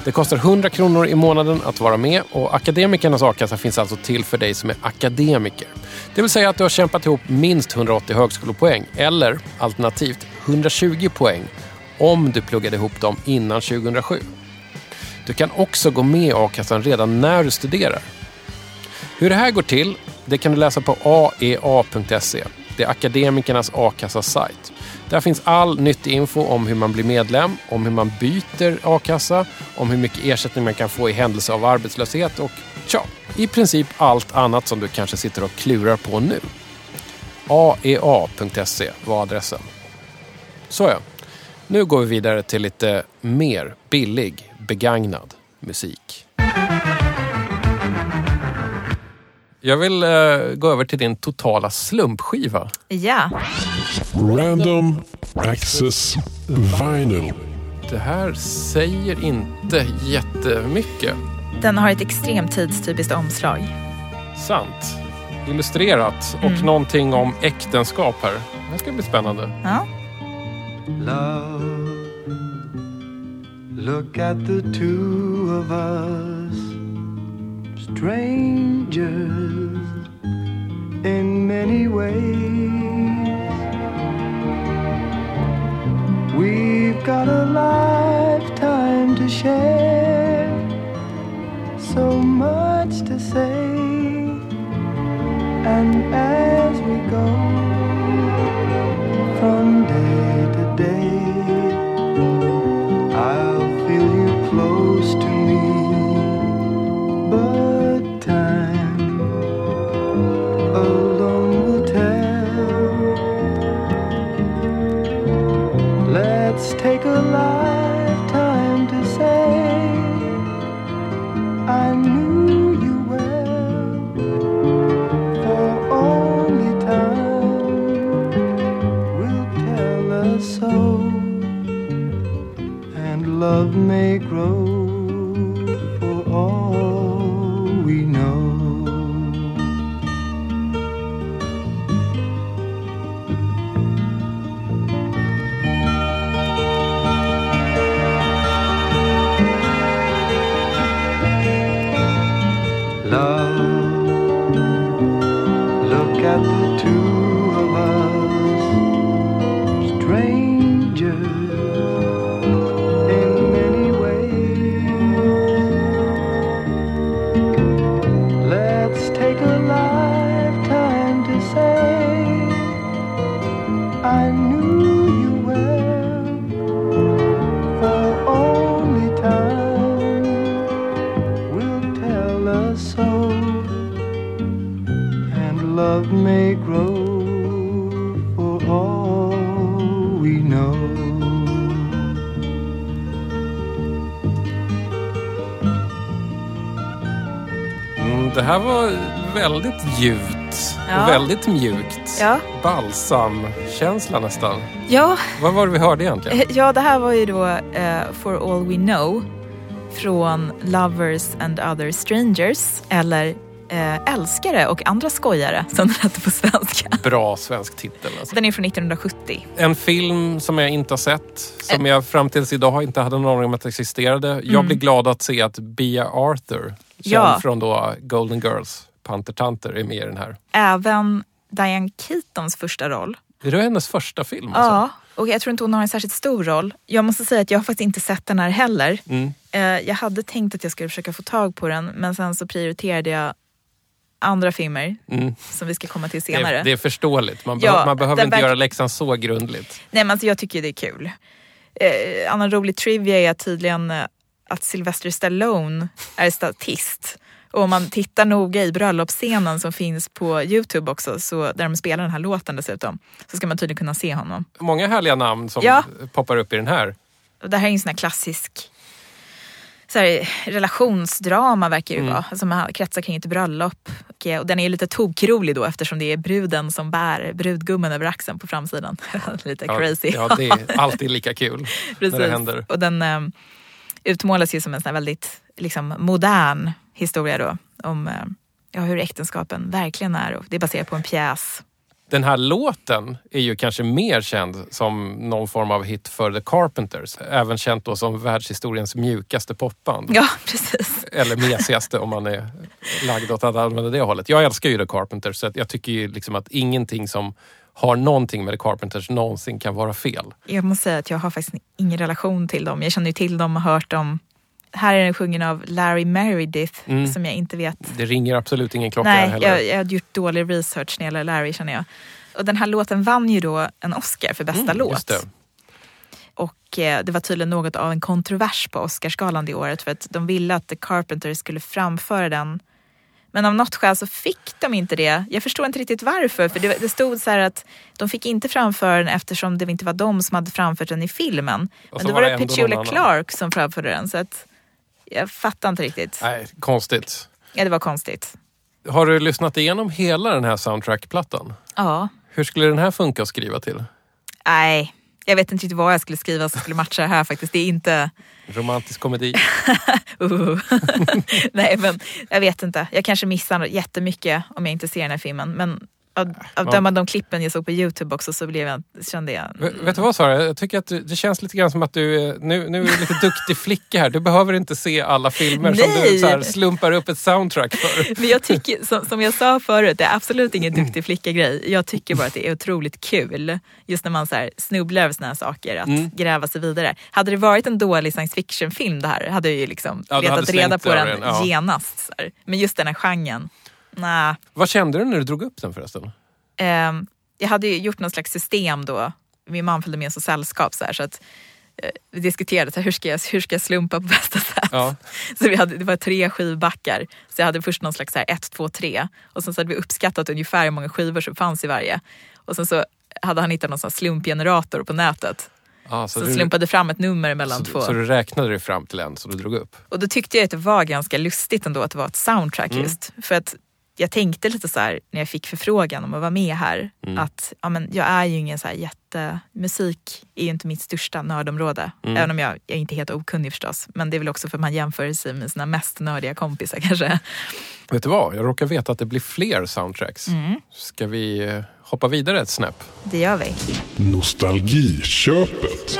S2: Det kostar 100 kronor i månaden att vara med och Akademikernas a-kassa finns alltså till för dig som är akademiker. Det vill säga att du har kämpat ihop minst 180 högskolepoäng eller alternativt 120 poäng om du pluggade ihop dem innan 2007. Du kan också gå med i a-kassan redan när du studerar. Hur det här går till, det kan du läsa på aea.se. Det är akademikernas a-kassasajt. Där finns all nyttig info om hur man blir medlem, om hur man byter a-kassa, om hur mycket ersättning man kan få i händelse av arbetslöshet och tja, i princip allt annat som du kanske sitter och klurar på nu. aea.se var adressen. Så ja, nu går vi vidare till lite mer billig, begagnad musik. Jag vill eh, gå över till din totala slumpskiva.
S3: Ja,
S4: Random Access Vinyl.
S2: Det här säger inte jättemycket.
S3: den har ett extremt tidstypiskt omslag.
S2: Sant. Illustrerat och
S3: Mm.
S2: någonting om äktenskap här. Det här ska bli spännande.
S3: Ja.
S5: Love, look at the two of us, strangers in many ways. We've got a lifetime to share, so much to say, and as we go
S2: här var väldigt ljuvt
S3: Ja.
S2: och väldigt mjukt.
S3: Ja.
S2: Balsamkänsla nästan.
S3: Ja,
S2: Vad var det vi hörde egentligen?
S3: eh, ja, det här var ju då eh, For All We Know från Lovers and Other Strangers eller eh, Älskare och andra skojare som den heter på svenska.
S2: Bra svensk titel. Alltså.
S3: Den är från 1970.
S2: En film som jag inte har sett, som jag fram tills idag inte hade någon aning om att existerade. Jag
S3: Mm.
S2: blir glad att se att Bea Arthur, känd
S3: Ja.
S2: från då Golden Girls, Pantertanter, är med i den här.
S3: Även Diane Keatons första roll.
S2: Är det hennes första film? Alltså?
S3: Ja, och jag tror inte hon har en särskilt stor roll. Jag måste säga att jag har faktiskt inte sett den här heller.
S2: Mm.
S3: Eh, Jag hade tänkt att jag skulle försöka få tag på den men sen så prioriterade jag andra filmer
S2: Mm.
S3: som vi ska komma till senare.
S2: Det, det är förståeligt. Man,
S3: Ja,
S2: behö- man behöver inte göra läxan så grundligt.
S3: Nej men alltså jag tycker det är kul. Eh, annan rolig trivia är tydligen eh, att Sylvester Stallone är statist. Och om man tittar noga i bröllopsscenen som finns på Youtube också, så, där de spelar den här låten dessutom, så ska man tydligen kunna se honom.
S2: Många härliga namn som
S3: Ja.
S2: poppar upp i den här.
S3: Det här är en sån här klassisk så här, relationsdrama verkar det
S2: Mm.
S3: vara, som har- kretsar kring ett bröllop. Och, eh, och den är ju lite tokrolig då eftersom det är bruden som bär brudgummen över axeln på framsidan. lite
S2: Ja,
S3: crazy.
S2: Ja, det är alltid lika kul när det händer.
S3: Och den eh, utmålas ju som en sån väldigt liksom, modern historia då om eh, ja, hur äktenskapen verkligen är. Och det är baserat på en pjäs.
S2: Den här låten är ju kanske mer känd som någon form av hit för The Carpenters. Även känt då som världshistoriens mjukaste popband.
S3: Ja, precis.
S2: Eller mesigaste om man är lagd åt att använda det hållet. Jag älskar ju The Carpenters så jag tycker ju liksom att ingenting som har någonting med The Carpenters någonsin kan vara fel.
S3: Jag måste säga att jag har faktiskt ingen relation till dem. Jag känner ju till dem och hört dem Här är den sjungen av Larry Meredith
S2: Mm.
S3: som jag inte vet.
S2: Det ringer absolut ingen klocka
S3: Nej,
S2: heller.
S3: jag, jag hade gjort dålig research när det gäller Larry känner jag. Och den här låten vann ju då en Oscar för bästa
S2: Mm,
S3: låt.
S2: just det.
S3: Och eh, det var tydligen något av en kontrovers på Oscarsgalan det året för att de ville att The Carpenters skulle framföra den. Men av något skäl så fick de inte det. Jag förstår inte riktigt varför. För det, det stod så här att de fick inte framföra den eftersom det inte var de som hade framfört den i filmen. Men då
S2: var det
S3: det Petula. Clark som framförde den. Så att jag fattar inte riktigt.
S2: Nej, konstigt.
S3: Ja, det var konstigt.
S2: Har du lyssnat igenom hela den här soundtrackplattan?
S3: Ja,
S2: Hur skulle den här funka att skriva till?
S3: nej. Jag vet inte riktigt vad jag skulle skriva som skulle matcha det här faktiskt. Det är inte...
S2: Romantisk komedi?
S3: Uh. Nej men jag vet inte. Jag kanske missar jättemycket om jag inte ser den här filmen. Men av, av
S2: Ja.
S3: döma de klippen jag såg på Youtube också så blev jag, kände jag...
S2: V- Vet du vad Sara? Jag tycker att du, det känns lite grann som att du nu, nu är du lite duktig flicka här. Du behöver inte se alla filmer som du
S3: Nej!
S2: så här, slumpar upp ett soundtrack för.
S3: Men jag tycker, som, som jag sa förut, det är absolut ingen duktig flicka-grej. Jag tycker bara att det är otroligt kul. Just när man så här snubblar över såna här saker, att
S2: Mm.
S3: gräva sig vidare. Hade det varit en dålig science fiction-film det här, hade jag ju liksom
S2: Ja,
S3: letat reda på den
S2: den, ja.
S3: genast. Men just den här genren, nej.
S2: Vad kände du när du drog upp den förresten?
S3: Ehm, jag hade ju gjort något slags system då. Min man följde med som sällskap så, här, så att eh, vi diskuterade så här, hur, ska jag, hur ska jag slumpa på bästa sätt.
S2: Ja.
S3: Så vi hade, det var tre skivbackar. Så jag hade först någon slags så här, ett, två, tre. Och sen så hade vi uppskattat ungefär hur många skivor som fanns i varje. Och sen så hade han hittat någon sån slumpgenerator på nätet.
S2: Ah,
S3: Så,
S2: så, du,
S3: slumpade fram ett nummer mellan
S2: så,
S3: två.
S2: så du räknade dig fram till en som du drog upp?
S3: Och då tyckte jag att det var ganska lustigt ändå att det var ett soundtrack
S2: Mm.
S3: just. För att jag tänkte lite så här när jag fick förfrågan om att vara med här.
S2: Mm.
S3: Att ja, men jag är ju ingen så här jätte... Musik är ju inte mitt största nördområde.
S2: Mm.
S3: Även om jag, jag är inte helt okunnig förstås. Men det är väl också för att man jämför sig med sina mest nördiga kompisar kanske.
S2: Vet du vad? Jag råkar veta att det blir fler soundtracks.
S3: Mm.
S2: Ska vi eh, hoppa vidare ett snäpp?
S3: Det gör vi.
S4: Nostalgiköpet.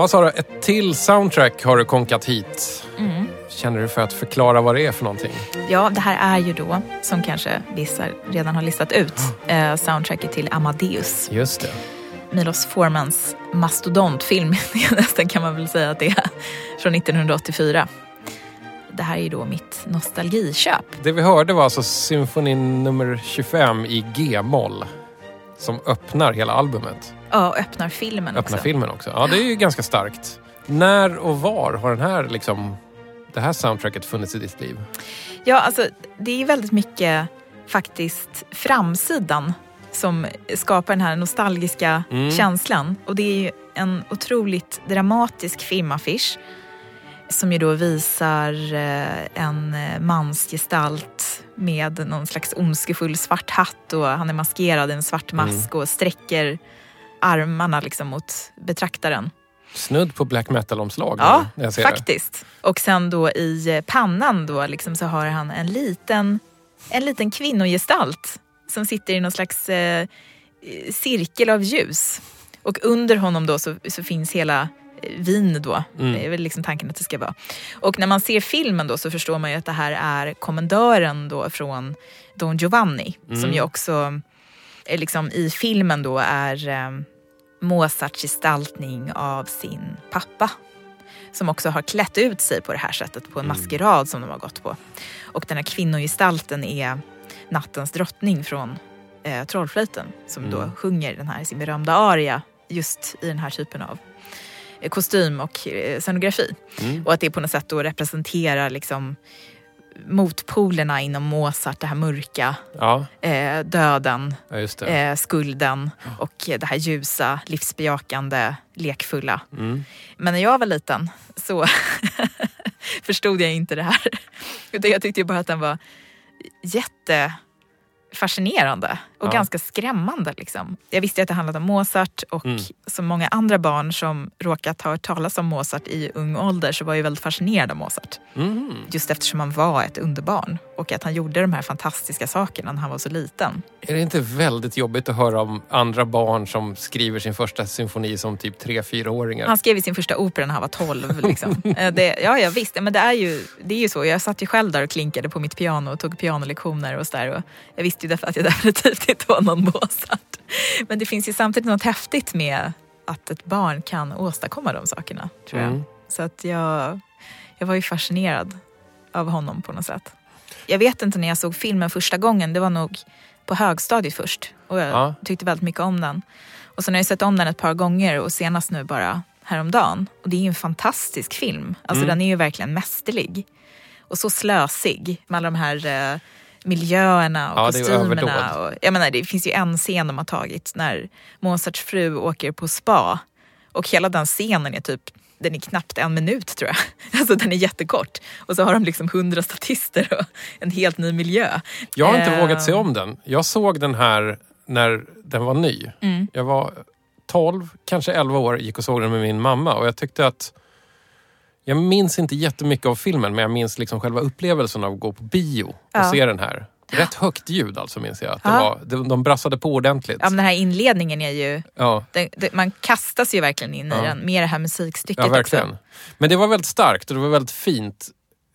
S2: Ja, Sara, ett till soundtrack har du konkat hit.
S3: Mm.
S2: Känner du för att förklara vad det är för någonting?
S3: Ja, det här är ju då, som kanske vissa redan har listat ut, eh, soundtracket till Amadeus.
S2: Just det.
S3: Milos Formans mastodontfilm, nästan kan man väl säga att det är, från 1984. Det här är ju då mitt nostalgiköp.
S2: Det vi hörde var alltså symfoni nummer 25 i G-moll. Som öppnar hela albumet.
S3: Ja, och öppnar filmen
S2: Öppnar
S3: också.
S2: filmen också. Ja, det är ju ganska starkt. När och var har den här liksom, det här soundtracket funnits i ditt liv?
S3: Ja, alltså det är väldigt mycket faktiskt framsidan som skapar den här nostalgiska
S2: Mm.
S3: känslan. Och det är ju en otroligt dramatisk filmaffisch som ju då visar eh, en eh, mansgestalt med någon slags ondskefull svart hatt och han är maskerad i en svart mask och sträcker armarna liksom mot betraktaren.
S2: Snudd på black metal-omslag.
S3: Ja,
S2: ser det.
S3: faktiskt. Och sen då i eh, pannan då liksom så har han en liten, en liten kvinnogestalt som sitter i någon slags eh, cirkel av ljus. Och under honom då så, så finns hela eh, Wien då.
S2: Mm.
S3: Det är väl liksom tanken att det ska vara. Och när man ser filmen då så förstår man ju att det här är kommendören då från Don Giovanni. Som ju också liksom i filmen då är eh, Mozarts gestaltning av sin pappa. Som också har klätt ut sig på det här sättet på en maskerad som de har gått på. Och den här kvinnogestalten är nattens drottning från eh, Trollflöjten. Som då sjunger den här sin berömda aria just i den här typen av eh, kostym och eh, scenografi. Och att det på något sätt då representerar liksom motpolerna inom Mozart, det här mörka,
S2: Ja,
S3: eh, döden,
S2: ja,
S3: eh, skulden och det här ljusa, livsbejakande, lekfulla.
S2: Mm.
S3: Men när jag var liten så förstod jag inte det här. Utan jag tyckte bara att den var jättefascinerande och
S2: Ja.
S3: ganska skrämmande. Liksom. Jag visste att det handlade om Mozart och
S2: Mm.
S3: som många andra barn som råkat ha hört talas om Mozart i ung ålder så var jag väldigt fascinerad av Mozart.
S2: Mhm.
S3: Just eftersom han var ett underbarn och att han gjorde de här fantastiska sakerna när han var så liten.
S2: Är det inte väldigt jobbigt att höra om andra barn som skriver sin första symfoni som typ 3-4-åringar?
S3: Han skrev sin första opera när han var 12. Liksom. Eh, det, ja, ja, visst. Men det är, ju, det är ju så. Jag satt ju själv där och klinkade på mitt piano och tog pianolektioner och sådär. Och jag visste ju att jag definitivt inte var någon Mozart. Men det finns ju samtidigt något häftigt med att ett barn kan åstadkomma de sakerna. Tror jag.
S2: Mm.
S3: Så att jag, jag var ju fascinerad av honom på något sätt. Jag vet inte när jag såg filmen första gången. Det var nog på högstadiet först. Och jag
S2: Ja.
S3: tyckte väldigt mycket om den. Och sen har jag sett om den ett par gånger och senast nu bara häromdagen. Och det är ju en fantastisk film. Alltså
S2: Mm.
S3: den är ju verkligen mästerlig. Och så slösig med alla de här eh, miljöerna och
S2: Ja,
S3: kostymerna. Och, jag menar, det finns ju en scen de har tagit när Mozarts fru åker på spa. Och hela den scenen är typ den är knappt en minut tror jag. Alltså den är jättekort. Och så har de liksom hundra statister och en helt ny miljö.
S2: Jag har inte
S3: Eh,
S2: vågat se om den. Jag såg den här när den var ny.
S3: Mm.
S2: Jag var 12, kanske 11 år, gick och såg den med min mamma och jag tyckte att jag minns inte jättemycket av filmen men jag minns liksom själva upplevelsen av att gå på bio och
S3: Ja.
S2: se den här. Rätt högt ljud alltså minns jag. Att det var, de, de brassade på ordentligt.
S3: Ja, men den här inledningen är ju,
S2: Ja,
S3: det, det, man kastas ju verkligen in
S2: Ja.
S3: i den med det här musikstycket
S2: ja verkligen.
S3: också.
S2: Men det var väldigt starkt och det var väldigt fint.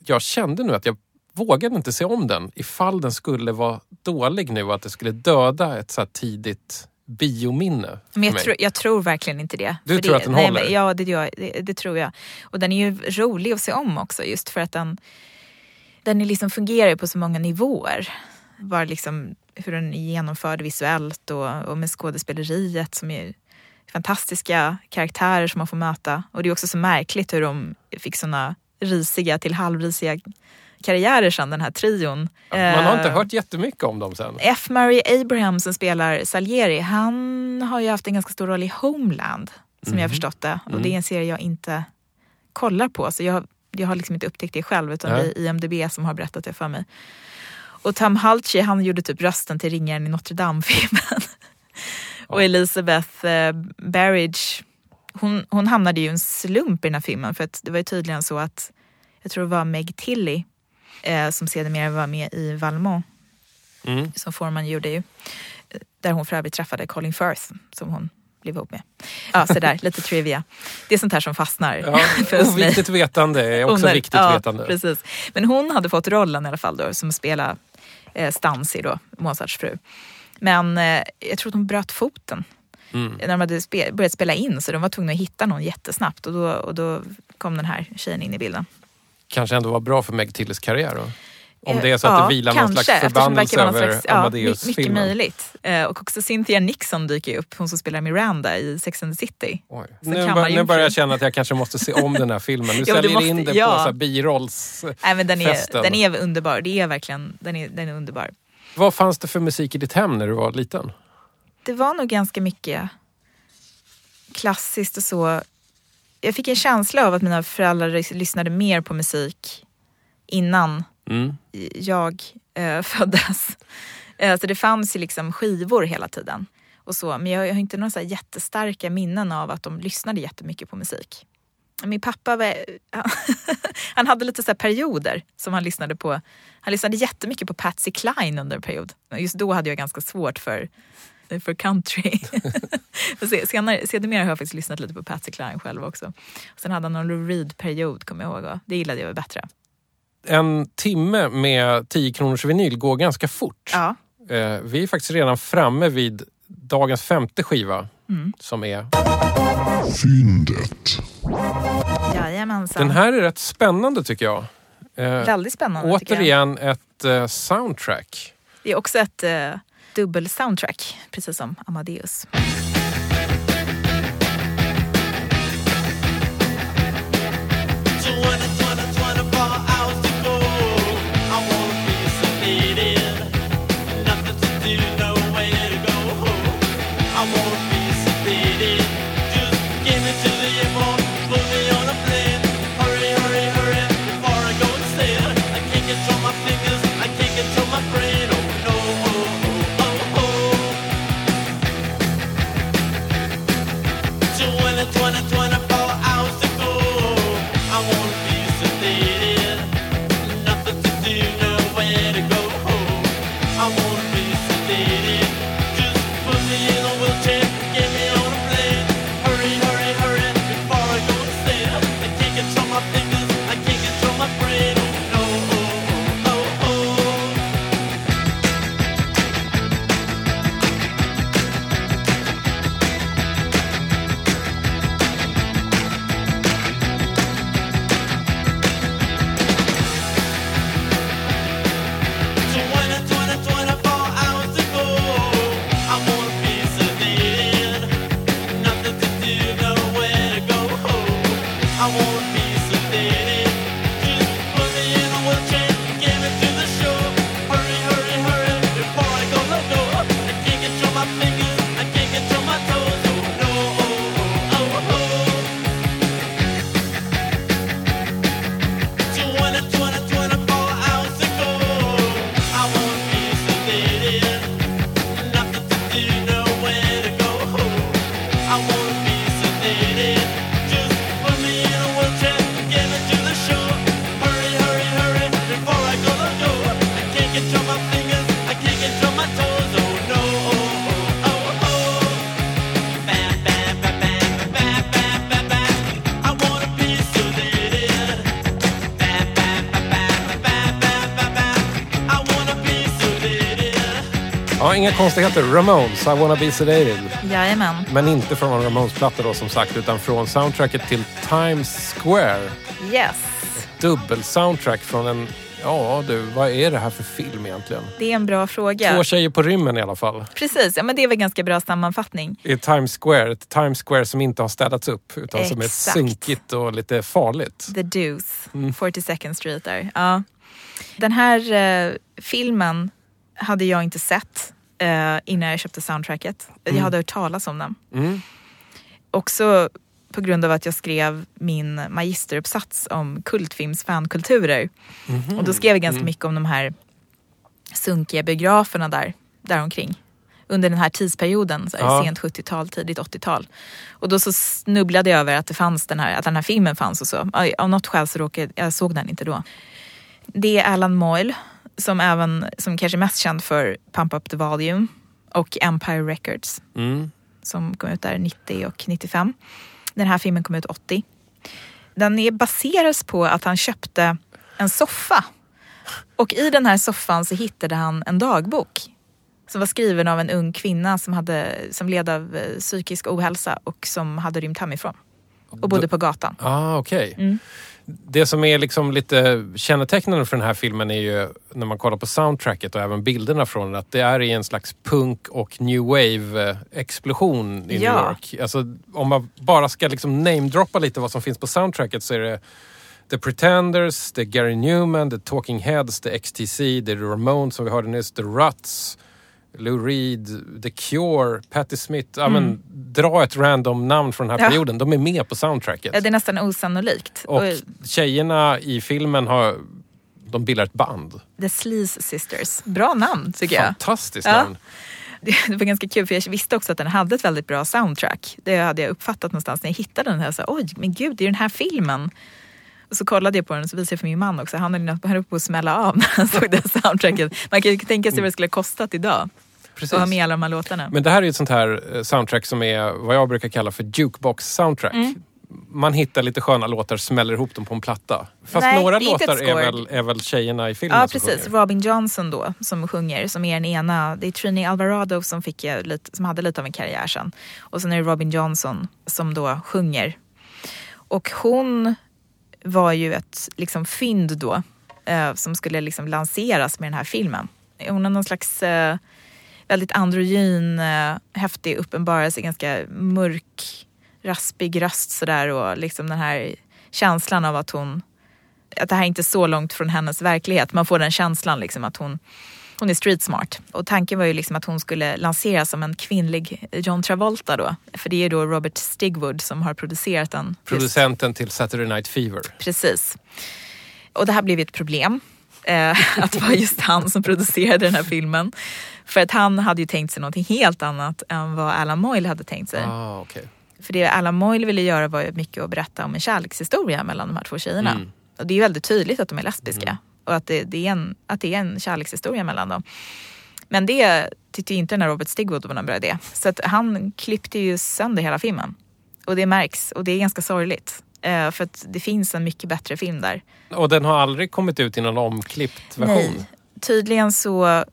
S2: Jag kände nu att jag vågade inte se om den ifall den skulle vara dålig nu att det skulle döda ett så här tidigt biominne.
S3: Men jag, tror- jag tror verkligen inte det.
S2: Du
S3: För
S2: tror
S3: det,
S2: att den
S3: nej,
S2: håller?
S3: Men, ja, det, gör, det, det tror jag. Och den är ju rolig att se om också just för att den, den är liksom fungerar på så många nivåer. Bara liksom hur den är genomförd visuellt och, och med skådespeleriet som är fantastiska karaktärer som man får möta. Och det är också så märkligt hur de fick såna risiga till halvrisiga karriärer sen, den här trion.
S2: Man har inte
S3: Eh,
S2: hört jättemycket om dem sen.
S3: F. Murray Abraham som spelar Salieri, han har ju haft en ganska stor roll i Homeland, som
S2: Mhm.
S3: jag har förstått det. Och det är en serie jag inte kollar på, så jag, jag har liksom inte upptäckt det själv, utan
S2: Nej.
S3: det är IMDB som har berättat det för mig. Och Tom Halci, han gjorde typ rösten till Ringaren i Notre Dame-filmen. Och Elizabeth eh, Barrage, hon, hon hamnade ju i en slump i den här filmen, för att det var ju tydligen så att, jag tror det var Meg Tilly, eh, som sedermera var med i Valmont,
S2: Mm.
S3: som Forman gjorde ju. Där hon för övrigt träffade Colin Firth som hon blev ihop med. Ja, sådär, lite trivia. Det är sånt här som fastnar
S2: Ja,
S3: för oss mig.
S2: oviktigt vetande är också
S3: är-
S2: viktigt
S3: ja,
S2: vetande.
S3: Precis. Men hon hade fått rollen i alla fall då, som spela eh, Stansi då, Mozarts fru. Men eh, jag tror att hon bröt foten
S2: Mm.
S3: när de hade spe, börjat spela in så de var tvungna att hitta någon jättesnabbt och då, och då kom den här tjejen in i bilden.
S2: Kanske ändå var bra för Meg Tilles karriär då? Om det är så
S3: Eh,
S2: att
S3: ja,
S2: det vilar någon
S3: kanske,
S2: slags
S3: eftersom det
S2: förbannelse
S3: någon
S2: över
S3: slags- ja, my- Mycket
S2: Amadeus-filmen.
S3: möjligt. Eh, och också Cynthia Nixon dyker ju upp, hon som spelar Miranda i Sex and the City.
S2: Nu, bör, nu börjar jag känna att jag kanske måste se om den här filmen. Du säljer
S3: måste-
S2: in det
S3: ja.
S2: på så här birolls...
S3: Nej, men den, är, den är underbar, det är verkligen den är, den är underbar.
S2: Vad fanns det för musik i ditt hem när du var liten?
S3: Det var nog ganska mycket klassiskt och så. Jag fick en känsla av att mina föräldrar lys- lyssnade mer på musik innan
S2: Mm.
S3: jag eh, föddes. Eh, så det fanns ju liksom skivor hela tiden. Och så. Men jag, jag har inte några så här jättestarka minnen av att de lyssnade jättemycket på musik. Min pappa var, han hade lite så här perioder som han lyssnade på. Han lyssnade jättemycket på Patsy Cline under en period. Just då hade jag ganska svårt för, eh, för country. Senare, sedermera har jag faktiskt lyssnat lite på Patsy Cline själv också. Sen hade han någon Lou Reed-period, kommer jag ihåg. Det gillade jag väl bättre.
S2: En timme med 10 kronors vinyl går ganska fort.
S3: Ja.
S2: Eh, vi är faktiskt redan framme vid dagens femte skiva.
S3: Mm.
S2: Som är...
S4: Fyndet.
S3: Jajamensan.
S2: Den här är rätt spännande tycker jag. Eh,
S3: Väldigt spännande.
S2: återigen ett eh, soundtrack.
S3: Det är också ett eh, dubbel-soundtrack, precis som Amadeus.
S2: Inga konstigheter. Ramones, I wanna be sedated.
S3: Jajamän.
S2: Men inte från en Ramones-platta då som sagt, utan från soundtracket till Times Square.
S3: Yes.
S2: Dubbel-soundtrack från en... Ja du, vad är det här för film egentligen?
S3: Det är en bra fråga.
S2: Två tjejer på rymmen i alla fall.
S3: Precis, ja, men det är väl ganska bra sammanfattning.
S2: I Times Square. Ett Times Square som inte har städats upp utan som är
S3: Exakt.
S2: sunkigt och lite farligt.
S3: The Deuce, 42nd Street där. Ja. Den här eh, filmen hade jag inte sett eh, innan jag köpte soundtracket. Jag hade hört talas om den.
S2: Mm.
S3: Också på grund av att jag skrev min magisteruppsats om kultfilms fankulturer. Och då skrev jag ganska mycket om de här sunkiga biograferna där, där omkring. Under den här tidsperioden, så här,
S2: Ja.
S3: sent 70-tal, tidigt 80-tal. Och då så snubblade jag över att, det fanns den här, att den här filmen fanns och så. Av något skäl så råkade jag såg den inte då. Det är Alan Moyle som även, som kanske är mest känd för Pump Up The Volume och Empire Records.
S2: Mm.
S3: som kom ut där 90 och 95. Den här filmen kom ut 80. Den är baseras på att han köpte en soffa. Och i den här soffan så hittade han en dagbok som var skriven av en ung kvinna som, hade, som led av eh, psykisk ohälsa och som hade rymt hemifrån. Och bodde på gatan.
S2: Ah, okej.
S3: Mm.
S2: Det som är liksom lite kännetecknande för den här filmen är ju när man kollar på soundtracket och även bilderna från den att det är i en slags punk och new wave explosion i New
S3: Ja.
S2: York. Alltså, om man bara ska liksom namedroppa lite vad som finns på soundtracket så är det The Pretenders, är Gary Newman, The Talking Heads, The XTC, The Ramones som vi hörde nyss, The Ruts, Lou Reed, The Cure, Patti Smith. Ja, men, dra ett random namn från den här
S3: Mm. Ja.
S2: perioden. De är med på soundtracket.
S3: Ja, det är nästan osannolikt.
S2: Och tjejerna i filmen har, de bildar ett band.
S3: The Sleaze Sisters. Bra namn tycker jag.
S2: Fantastiskt namn.
S3: Det det var ganska kul för jag visste också att den hade ett väldigt bra soundtrack. Det hade jag uppfattat någonstans när jag hittade den. här. Så, Oj, men gud, det är den här filmen. Och så kollade jag på den och så visade jag för min man också. Han höll på att smälla av när han såg det soundtracket. Man kan ju tänka sig vad det skulle ha kostat idag.
S2: Precis.
S3: Att ha med alla de här låtarna.
S2: Men det här är ett sånt här eh, soundtrack som är vad jag brukar kalla för jukebox soundtrack.
S3: Mm.
S2: Man hittar lite sköna låtar, smäller ihop dem på en platta. Fast
S3: Nej,
S2: några låtar är väl, är väl tjejerna i filmen
S3: Ja
S2: som
S3: precis,
S2: sjunger.
S3: Robin Johnson då som sjunger som är den ena. Det är Trini Alvarado som, fick, lite, som hade lite av en karriär sen. Och sen är det Robin Johnson som då sjunger. Och hon var ju ett liksom, fynd då eh, som skulle liksom lanseras med den här filmen. Hon har någon slags eh, väldigt androgyn, eh, häftig uppenbarelse, ganska mörk, raspig röst sådär och liksom den här känslan av att hon att det här är inte är så långt från hennes verklighet. Man får den känslan liksom att hon, hon är street smart. Och tanken var ju liksom att hon skulle lanseras som en kvinnlig John Travolta då. För det är ju då Robert Stigwood som har producerat den.
S2: Producenten till Saturday Night Fever.
S3: Precis. Och det här blev ett problem. Eh, att det var just han som producerade den här filmen. För att han hade ju tänkt sig någonting helt annat än vad Alan Moyle hade tänkt sig.
S2: Ah, okay.
S3: För det Alan Moyle ville göra var ju mycket att berätta om en kärlekshistoria mellan de här två tjejerna.
S2: Mm.
S3: Och det är ju väldigt tydligt att de är lesbiska. Och att det, det är en, att det är en kärlekshistoria mellan dem. Men det tyckte ju inte den här Robert Stigwood var någon bra idé. Så att han klippte ju sönder hela filmen. Och det märks. Och det är ganska sorgligt. Eh, för att det finns en mycket bättre film där.
S2: Och den har aldrig kommit ut i någon omklippt version?
S3: Nej. Tydligen så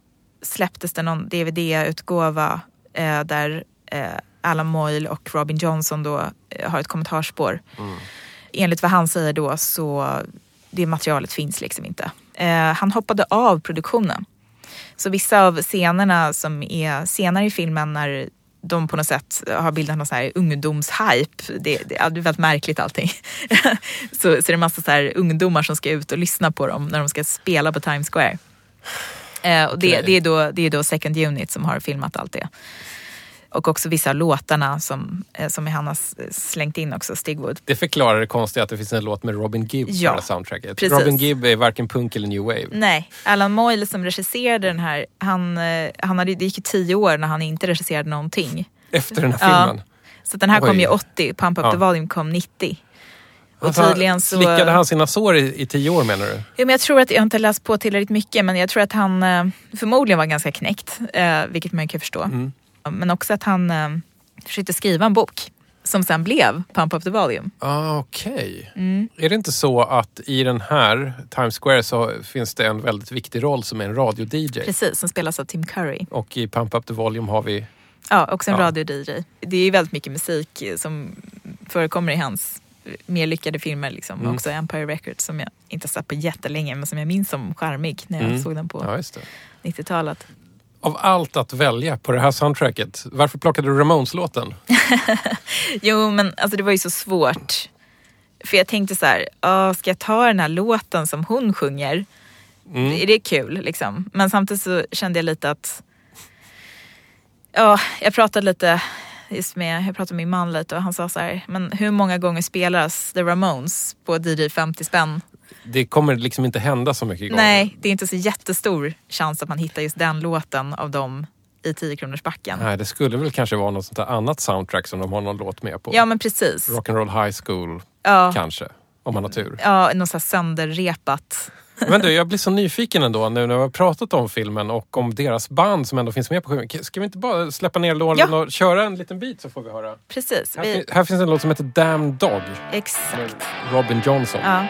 S3: släpptes det någon DVD-utgåva eh, där eh, Alan Moyle och Robin Johnson då har ett kommentarspår. Enligt vad han säger då så det materialet finns liksom inte. Han hoppade av produktionen. Så vissa av scenerna som är senare i filmen när de på något sätt har bildat någon sån här ungdomshype. Det, det, det är väldigt märkligt allting. så, så är det en massa så här ungdomar som ska ut och lyssna på dem när de ska spela på Times Square. Eh, och det,
S2: Okej.
S3: det, är då, det är då Second Unit som har filmat allt det. Och också vissa av låtarna som, eh, som han har slängt in också, Stigwood.
S2: Det förklarar det konstiga att det finns en låt med Robin Gibb på
S3: Ja,
S2: här soundtracket.
S3: precis.
S2: Robin Gibb är varken punk eller new wave.
S3: Nej, Alan Moyle som regisserade den här, han, eh, han hade, det gick ju tio år när han inte regisserade någonting.
S2: Efter den här
S3: Ja.
S2: filmen.
S3: Så att den här
S2: Oj.
S3: kom ju 80, Pump Up
S2: Ja.
S3: the Volume kom 90. Och tydligen så...
S2: Slickade han sina sår i, i tio år menar du?
S3: Ja, men jag tror att jag har inte läst på tillräckligt mycket men jag tror att han eh, förmodligen var ganska knäckt, vilket man kan förstå.
S2: Mm.
S3: Men också att han eh, försökte skriva en bok som sen blev Pump Up the Volume.
S2: Ah, Okej.
S3: Mm.
S2: Är det inte så att i den här Times Square så finns det en väldigt viktig roll som är en radio-DJ?
S3: Precis, som spelas av Tim Curry.
S2: Och i Pump Up the Volume har vi...
S3: Ja, också en
S2: Ja.
S3: radio-DJ. Det är ju väldigt mycket musik eh, som förekommer i hans eh, mer lyckade filmer. Liksom.
S2: Mm.
S3: Också Empire Records som jag inte har sett på jättelänge men som jag minns som charmig när jag
S2: Mm.
S3: såg den på
S2: Ja, just det.
S3: 90-talet.
S2: Av allt att välja på det här soundtracket, varför plockade du Ramones-låten?
S3: Jo, men alltså det var ju så svårt. För jag tänkte så här, "Ah, ska jag ta den här låten som hon sjunger?
S2: Mm.
S3: Är det kul liksom? Men samtidigt så kände jag lite att... Ja, jag pratade lite just med, jag pratade med min man lite och han sa så här, men hur många gånger spelas The Ramones på DJ 50 spänn?
S2: Det kommer liksom inte hända så mycket gånger.
S3: Nej, det är inte så jättestor chans att man hittar just den låten av dem i 10 kronors backen.
S2: Nej, det skulle väl kanske vara något sånt där annat soundtrack som de har någon låt med på.
S3: Ja, men precis.
S2: Rock'n'roll high school,
S3: Ja.
S2: kanske. Om man har tur.
S3: Ja, något så här sönderrepat
S2: Men du, jag blir så nyfiken ändå nu när vi har pratat om filmen och om deras band som ändå finns med på skivan. Ska vi inte bara släppa ner låren
S3: Ja.
S2: och köra en liten bit så får vi höra?
S3: Precis.
S2: Här,
S3: Vi,
S2: fin- här finns en låt som heter Damn Dog
S3: exakt.
S2: Robin Johnson.
S3: Ja.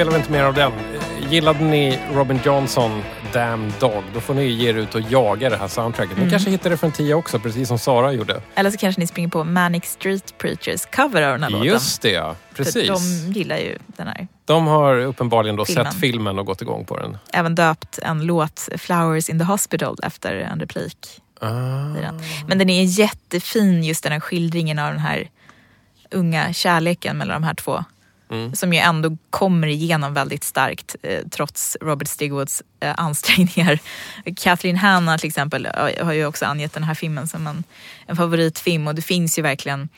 S2: Spelar vi inte mer av den. Gillade ni Robin Johnson, Damn Dog, då får ni ge er ut och jaga det här soundtracket. Ni kanske hittar det för en tia också, precis som Sara gjorde.
S3: Eller så kanske ni springer på Manic Street Preachers cover av den här låten.
S2: Just det, ja.
S3: För
S2: Precis.
S3: De gillar ju den här.
S2: De har uppenbarligen då
S3: Filmen.
S2: sett filmen och gått igång på den.
S3: Även döpt en låt, Flowers in the Hospital, efter en replik
S2: Ah.
S3: den. Men den är jättefin, just den här skildringen av den här unga kärleken mellan de här två.
S2: Mm.
S3: Som ju ändå kommer igenom väldigt starkt eh, trots Robert Stigwoods eh, ansträngningar. Kathleen Hanna till exempel har ju också angett den här filmen som en, en favoritfilm och det finns ju verkligen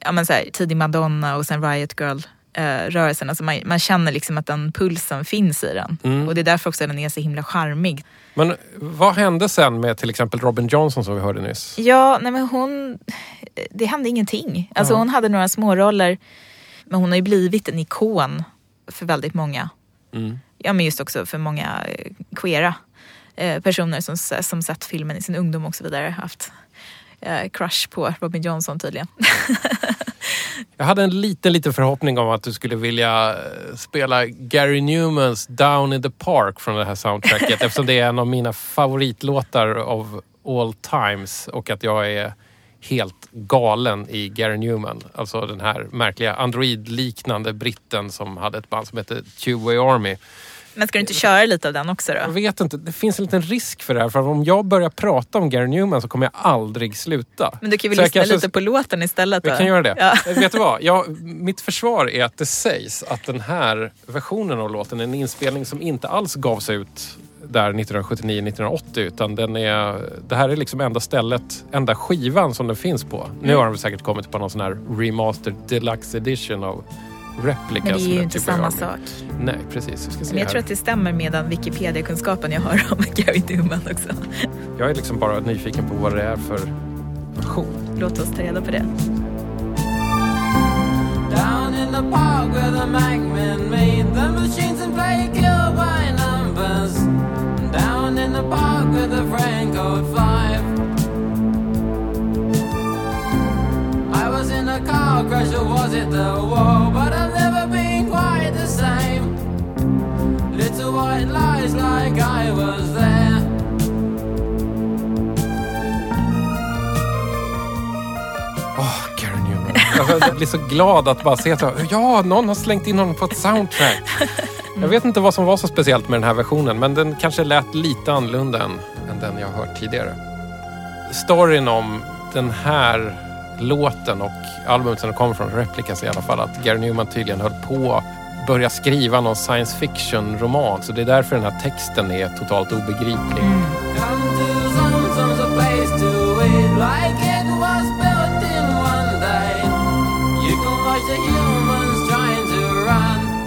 S3: ja, men så här, tidig Madonna och sen Riot Girl eh, rörelsen. Alltså man, man känner liksom att den pulsen finns i den.
S2: Mm.
S3: Och det är därför också den är så himla charmig.
S2: Men vad hände sen med till exempel Robin Johnson som vi hörde nyss?
S3: Ja, nej men hon... Det hände ingenting. Alltså hon hade några småroller. Men hon har ju blivit en ikon för väldigt många.
S2: Mm.
S3: Ja, men just också för många eh, queera eh, personer som, som sett filmen i sin ungdom och så vidare. Haft eh, crush på Robin Johnson tydligen.
S2: Jag hade en liten, liten förhoppning om att du skulle vilja spela Gary Newmans Down in the Park från det här soundtracket eftersom det är en av mina favoritlåtar av all times och att jag är helt galen i Gary Newman. Alltså den här märkliga android-liknande britten som hade ett band som hette Two-Way Army.
S3: Men ska du inte köra lite av den också då?
S2: Jag vet inte, det finns en liten risk för det här för om jag börjar prata om Gary Newman så kommer jag aldrig sluta.
S3: Men du kan väl
S2: Så jag
S3: lyssna
S2: kanske-
S3: lite på låten istället då?
S2: Vi kan göra det.
S3: Ja.
S2: Eh, Vet du vad? Jag, mitt försvar är att det sägs att den här versionen av låten är en inspelning som inte alls gavs ut där 1979-1980 utan den är, det här är liksom enda stället, enda skivan som den finns på. Nu har den säkert kommit på någon sån här remastered deluxe edition av Replica.
S3: Men det är
S2: som
S3: ju
S2: är
S3: inte
S2: typ
S3: samma sak.
S2: Nej, precis. Vi ska se
S3: Men jag
S2: här.
S3: tror att det stämmer med den Wikipedia-kunskapen jag har om Gary Newman också.
S2: jag är liksom bara nyfiken på vad det är för version.
S3: Låt oss ta reda på det.
S5: Down in the park where the magmen made the machines and play kill by numbers. Down in the park with a friend code five. I was in a car crash or was it the war? But I've never been quite the same. Little white lies like I was there.
S2: Åh, Gary Newman. Jag blir så glad att bara se att ja, någon har slängt in honom på ett soundtrack. Jag vet inte vad som var så speciellt med den här versionen, men den kanske lät lite annorlunda än, än den jag hört tidigare. Storyn om den här låten och albumet som den kommer från, Replicas i alla fall, att Gary Newman tydligen höll på att börja skriva någon science fiction-roman. Så det är därför den här texten är totalt obegriplig.
S5: Come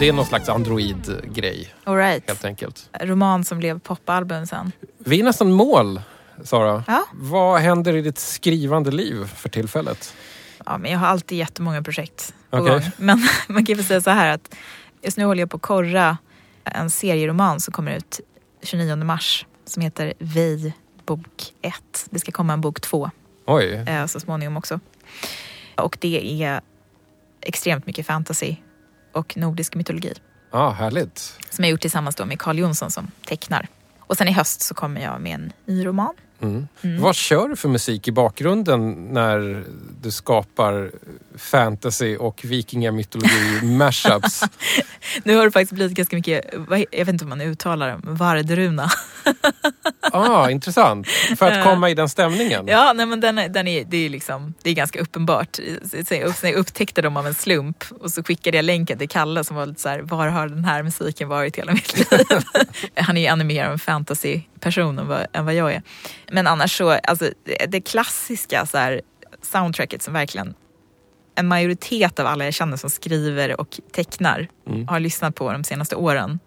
S2: Det är någon slags android-grej,
S3: right.
S2: helt enkelt.
S3: Roman som blev popalbum sen.
S2: Vi är nästan mål, Sara.
S3: Ja.
S2: Vad händer i ditt skrivande liv för tillfället?
S3: Ja, men jag har alltid jättemånga projekt på
S2: Okej.
S3: gång. Men man kan väl säga så här att Just nu håller jag på att korra en serieroman som kommer ut 29 mars som heter Vi bok 1. Det ska komma en bok 2
S2: Oj.
S3: eh, så småningom också. Och det är extremt mycket fantasy och nordisk mytologi
S2: Ah, härligt.
S3: som jag gjort tillsammans med Carl Jonsson som tecknar. Och sen i höst så kommer jag med en ny roman.
S2: Mm. Vad kör du för musik i bakgrunden när du skapar fantasy och vikingamytologi mashups?
S3: Nu har det faktiskt blivit ganska mycket, jag vet inte om man uttalar det, vardruna.
S2: ah, intressant. För att komma i den stämningen.
S3: Ja, nej, men den är, den är, det, är liksom, det är ganska uppenbart. Så jag upptäckte dem av en slump och så skickade jag länken till Kalle som var lite så här, var har den här musiken varit hela mitt liv? Han är ännu mer en fantasy-person än vad, än vad jag är. Men annars så, alltså det, det klassiska så här, soundtracket som verkligen en majoritet av alla jag känner som skriver och tecknar
S2: Mm.
S3: har lyssnat på de senaste åren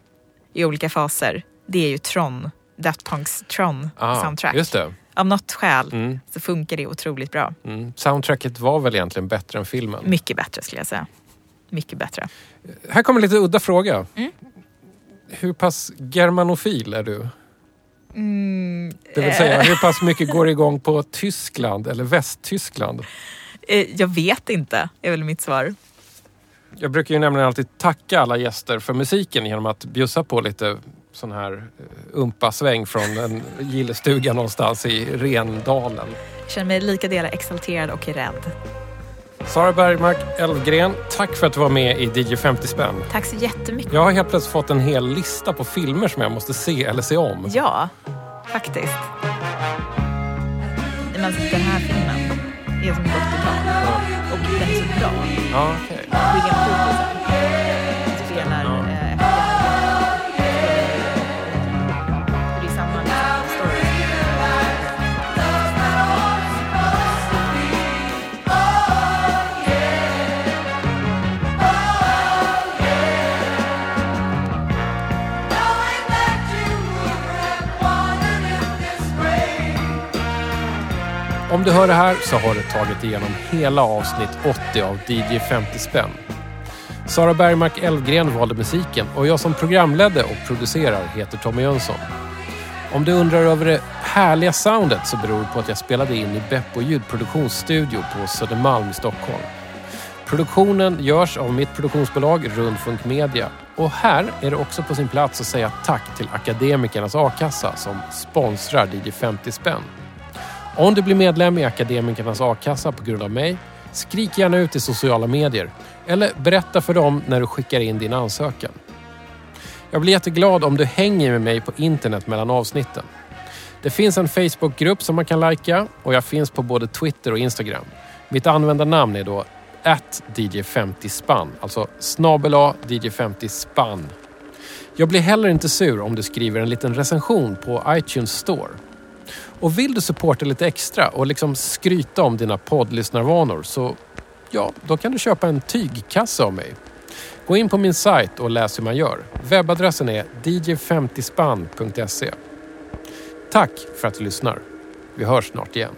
S3: i olika faser. Det är ju Tron, Daft Punks Tron
S2: Ah,
S3: soundtrack.
S2: Just det.
S3: Av något skäl
S2: Mm.
S3: så funkar det otroligt bra.
S2: Mm. Soundtracket var väl egentligen bättre än filmen.
S3: Mycket bättre skulle jag säga. Mycket bättre.
S2: Här kommer en lite udda fråga.
S3: Mm.
S2: Hur pass germanofil är du?
S3: Mm,
S2: Det vill säga, hur pass mycket går igång på Tyskland eller Västtyskland?
S3: eh, jag vet inte, är väl mitt svar.
S2: Jag brukar ju nämligen alltid tacka alla gäster för musiken genom att bjussa på lite sån här eh, umpa-sväng från en gillestuga någonstans i Rendalen.
S3: Jag känner mig lika delar exalterad och rädd.
S2: Sara Bergmark Elfgren, tack för att du var med i DJ 50 spänn.
S3: Tack så jättemycket.
S2: Jag har helt plötsligt fått en hel lista på filmer som jag måste se eller se om.
S3: Ja, faktiskt. Men den här filmen är som och bra. Och den är så bra.
S2: Ja, okej.
S3: William
S2: Om du hör det här så har du tagit igenom hela avsnitt 80 av DJ 50 spänn. Sara Bergmark Elfgren valde musiken och jag som programledde och producerar heter Tommy Jönsson. Om du undrar över det härliga soundet så beror det på att jag spelade in i Beppo ljudproduktionsstudio på Södermalm i Stockholm. Produktionen görs av mitt produktionsbolag Rundfunk Media och här är det också på sin plats att säga tack till Akademikernas A-kassa som sponsrar DJ 50 spänn. Om du blir medlem i Akademikernas a-kassa på grund av mig, skrik gärna ut i sociala medier eller berätta för dem när du skickar in din ansökan. Jag blir jätteglad om du hänger med mig på internet mellan avsnitten. Det finns en Facebookgrupp som man kan lajka och jag finns på både Twitter och Instagram. Mitt användarnamn är då DJ50spann, alltså snabel A DJ50spann. Jag blir heller inte sur om du skriver en liten recension på iTunes Store. Och vill du supporta lite extra och liksom skryta om dina poddlyssnarvanor så ja, då kan du köpa en tygkasse av mig. Gå in på min sajt och läs hur man gör. Webbadressen är dj50spann.se. Tack för att du lyssnar. Vi hörs snart igen.